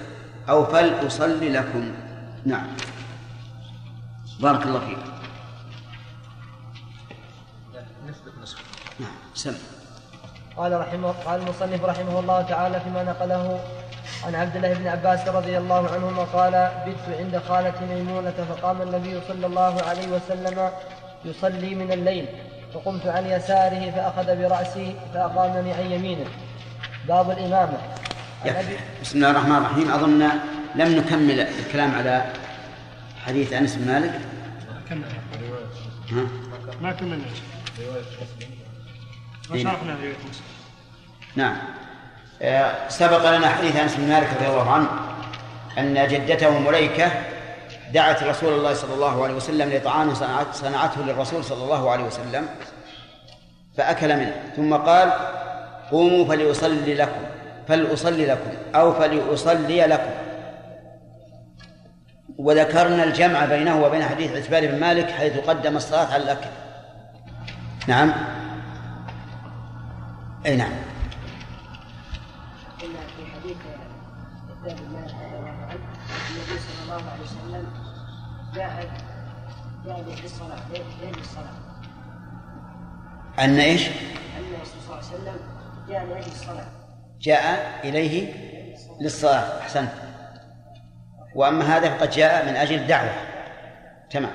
أو فلأصلي لكم. نعم. بارك الله فيك. نعم سم. قال رحمه قال المصنف رحمه الله تعالى فيما نقله عن عبد الله بن عباس رضي الله عنهما قال بت عند خالتي ميمونة فقام النبي صلى الله عليه وسلم يصلي من الليل فقمت عن يساره فأخذ برأسي فأقامني عن يمينه. باب الإمامة. بسم الله الرحمن الرحيم. أظن لم نكمل الكلام على حديث أنس بن مالك. كمل. ها؟ ما كملنا؟ ما شرحنا رواية مسلم. نعم. آه، سبق لنا حديث أنس بن مالك رضي الله عنه أن جدته مليكة دعت رسول الله صلى الله عليه وسلم لطعام صنعته للرسول صلى الله عليه وسلم فأكل منه ثم قال قوموا فليصلي لكم. فلأصلي لكم أو فلأصلي لكم. وذكرنا الجمع بينه وبين حديث عتبان بن مالك حيث قدم الصلاة على الأكل. نعم. أي نعم. رضي الله عنه النبي صلى الله عليه وسلم جاء جاء للصلاة ليل الصلاة. أن إيش؟ أن الرسول صلى الله عليه وسلم جاء لأجل الصلاة. جاء إليه للصلاة أحسنت. وأما هذا فقد جاء من أجل الدعوة. تمام.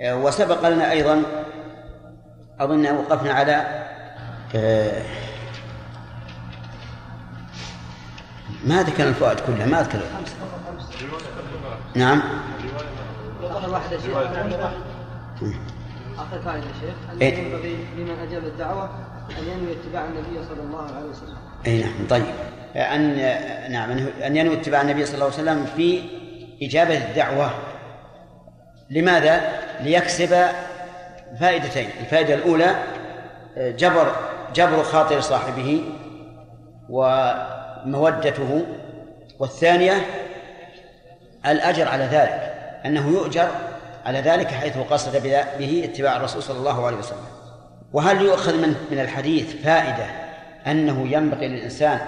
وسبق لنا أيضا أظن وقفنا على آه، ما ذكر الفوائد كلها ما ذكر نعم. آخر آخر فائدة شيخ. أن. ينبغي لمن أجاب الدعوة أن ينوي اتباع النبي صلى الله عليه وسلم. اي نعم طيب. أن نعم أن ينوي اتباع النبي صلى الله عليه وسلم في إجابة الدعوة. لماذا؟ ليكسب فائدتين. الفائدة الأولى جبر جبر خاطر صاحبه ومودته. والثانية الأجر على ذلك أنه يؤجر على ذلك حيث قصد به اتباع الرسول صلى الله عليه وسلم. وهل يؤخذ من من الحديث فائدة أنه ينبغي للإنسان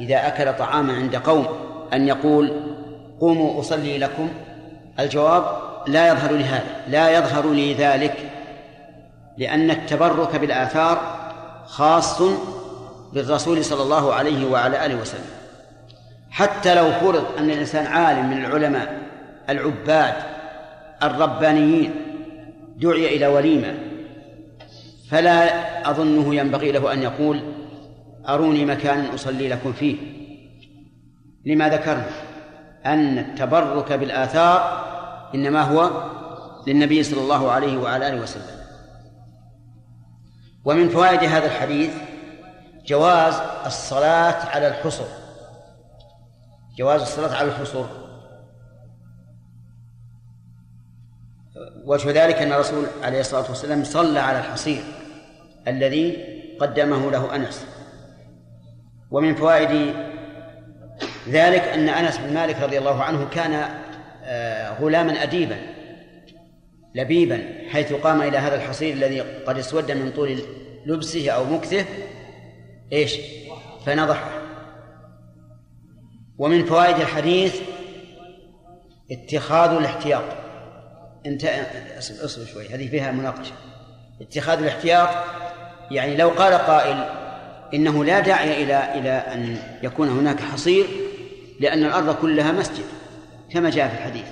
إذا أكل طعاما عند قوم أن يقول قوموا أصلي لكم. الجواب لا يظهر لي هذا لا يظهر لي ذلك لأن التبرك بالآثار خاص بالرسول صلى الله عليه وعلى آله وسلم. حتى لو فرض أن الإنسان عالم من العلماء العباد الربانيين دعي إلى وليمة فلا أظنه ينبغي له أن يقول أروني مكانا أصلي لكم فيه. لما ذكرنا أن التبرك بالآثار إنما هو للنبي صلى الله عليه وعلى آله وسلم. ومن فوائد هذا الحديث جواز الصلاة على الحصر. جواز الصلاة على الحصر. وجه ذلك أن الرسول عليه الصلاة والسلام صلى على الحصير الذي قدمه له أنس. ومن فوائد ذلك أن أنس بن مالك رضي الله عنه كان آه، غلاما أديبا لبيبا حيث قام إلى هذا الحصير الذي قد اسود من طول لبسه أو مكثه إيش؟ فنضحه. ومن فوائد الحديث اتخاذ الاحتياط. انت أصبر شوي هذه فيها مناقشة. اتخاذ الاحتياط يعني لو قال قائل إنه لا داعي إلى إلى أن يكون هناك حصير لأن الأرض كلها مسجد كما جاء في الحديث.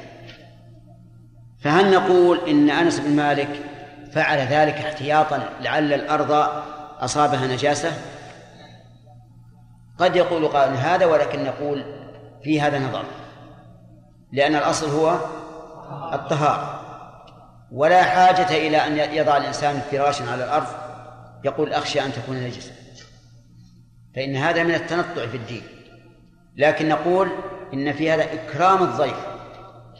فهل نقول إن أنس بن مالك فعل ذلك احتياطا لعل الأرض أصابها نجاسة؟ قد يقول قائل هذا ولكن نقول في هذا نظر. لأن الأصل هو الطهارة. ولا حاجة إلى أن يضع الإنسان فراشا على الأرض يقول أخشى أن تكون نجسة. فإن هذا من التنطع في الدين. لكن نقول إن في هذا إكرام الضيف.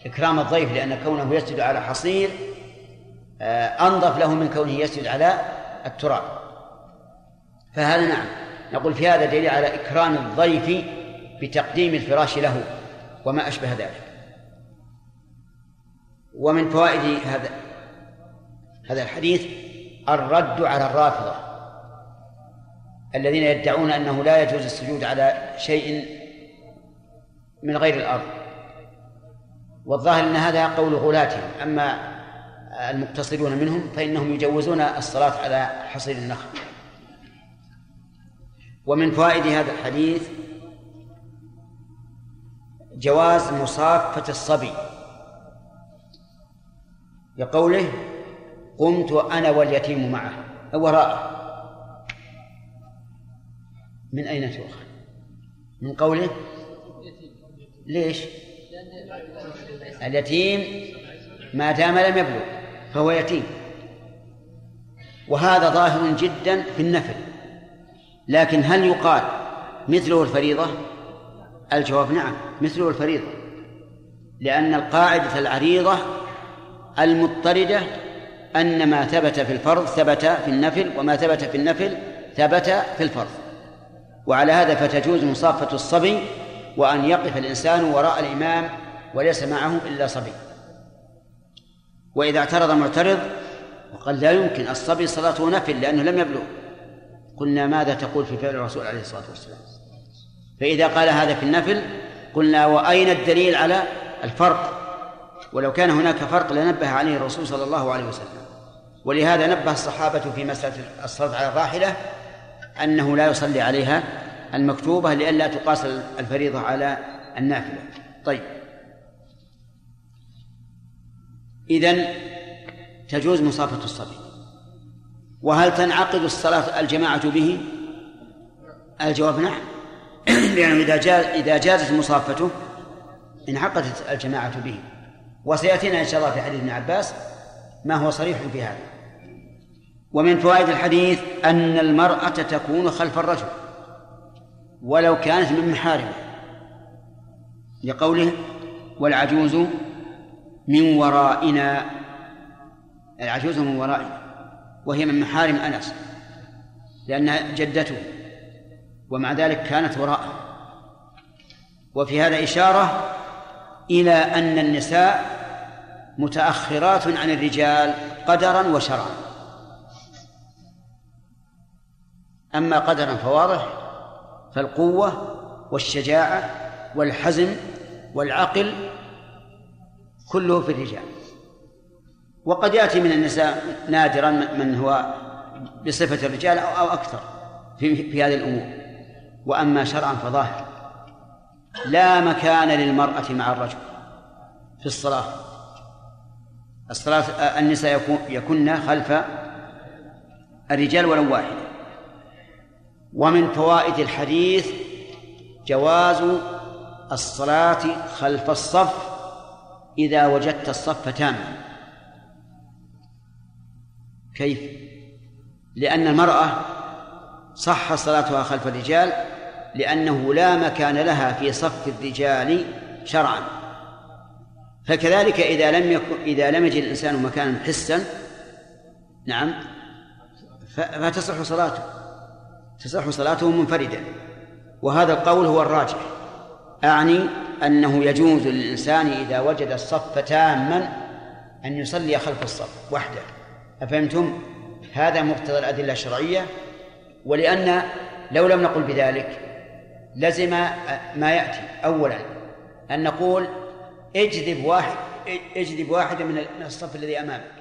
إكرام الضيف لأن كونه يسجد على حصير آه، أنظف له من كونه يسجد على التراب. فهذا نعم. نقول في هذا دليل على إكرام الضيف بتقديم الفراش له وما أشبه ذلك. ومن فوائد هذا هذا الحديث الرد على الرافضة. الذين يدعون أنه لا يجوز السجود على شيء من غير الأرض. والظاهر أن هذا قول غلاتهم أما المقتصرون منهم فإنهم يجوزون الصلاة على حصير النخل. ومن فوائد هذا الحديث جواز مصافة الصبي. لقوله قمت أنا واليتيم معه وراءه من أين تؤخذ؟ من قوله؟ ليش؟ اليتيم ما دام لم يبلغ فهو يتيم. وهذا ظاهر جدا في النفل. لكن هل يقال مثله الفريضة؟ الجواب نعم مثله الفريضة. لأن القاعدة العريضة المضطردة أن ما ثبت في الفرض ثبت في النفل وما ثبت في النفل ثبت في الفرض. وعلى هذا فتجوز مصافة الصبي وأن يقف الإنسان وراء الإمام وليس معه إلا صبي. وإذا اعترض معترض وقال لا يمكن الصبي صلاته نفل لأنه لم يبلغ. قلنا ماذا تقول في فعل الرسول عليه الصلاة والسلام؟ فإذا قال هذا في النفل قلنا وأين الدليل على الفرق؟ ولو كان هناك فرق لنبه عليه الرسول صلى الله عليه وسلم. ولهذا نبه الصحابة في مسألة الصلاة على الراحلة أنه لا يصلي عليها المكتوبة لئلا تقاس الفريضة على النافلة. طيب. إذن تجوز مصافة الصبي. وهل تنعقد الصلاة الجماعة به؟ الجواب نعم. لأنه إذا جاز إذا جازت مصافته انعقدت الجماعة به. وسيأتينا إن شاء الله في حديث ابن عباس ما هو صريح في هذا. ومن فوائد الحديث أن المرأة تكون خلف الرجل ولو كانت من محارمه. لقوله والعجوز من ورائنا العجوز من ورائنا وهي من محارم أنس لأنها جدته ومع ذلك كانت وراءه. وفي هذا إشارة إلى أن النساء متأخرات عن الرجال قدرا وشرعا. أما قدرا فواضح فالقوة والشجاعة والحزم والعقل كله في الرجال. وقد يأتي من النساء نادرا من هو بصفة الرجال أو أكثر في, هذه الأمور. وأما شرعا فظاهر. لا مكان للمرأة مع الرجل في الصلاة. الصلاة النساء يكن خلف الرجال ولو واحدة ومن فوائد الحديث جواز الصلاة خلف الصف إذا وجدت الصف تاما. كيف؟ لأن المرأة صح صلاتها خلف الرجال لأنه لا مكان لها في صف الرجال شرعا. فكذلك إذا لم يكن إذا لم يجد الإنسان مكانا حسا نعم فتصح صلاته. تصح صلاته منفردا. وهذا القول هو الراجح. أعني أنه يجوز للإنسان إذا وجد الصف تاما أن يصلي خلف الصف وحده. أفهمتم؟ هذا مقتضى الأدلة الشرعية. ولأن لو لم نقل بذلك لزم ما يأتي. أولا أن نقول اجذب واحد اجذب واحدا من الصف الذي أمامك.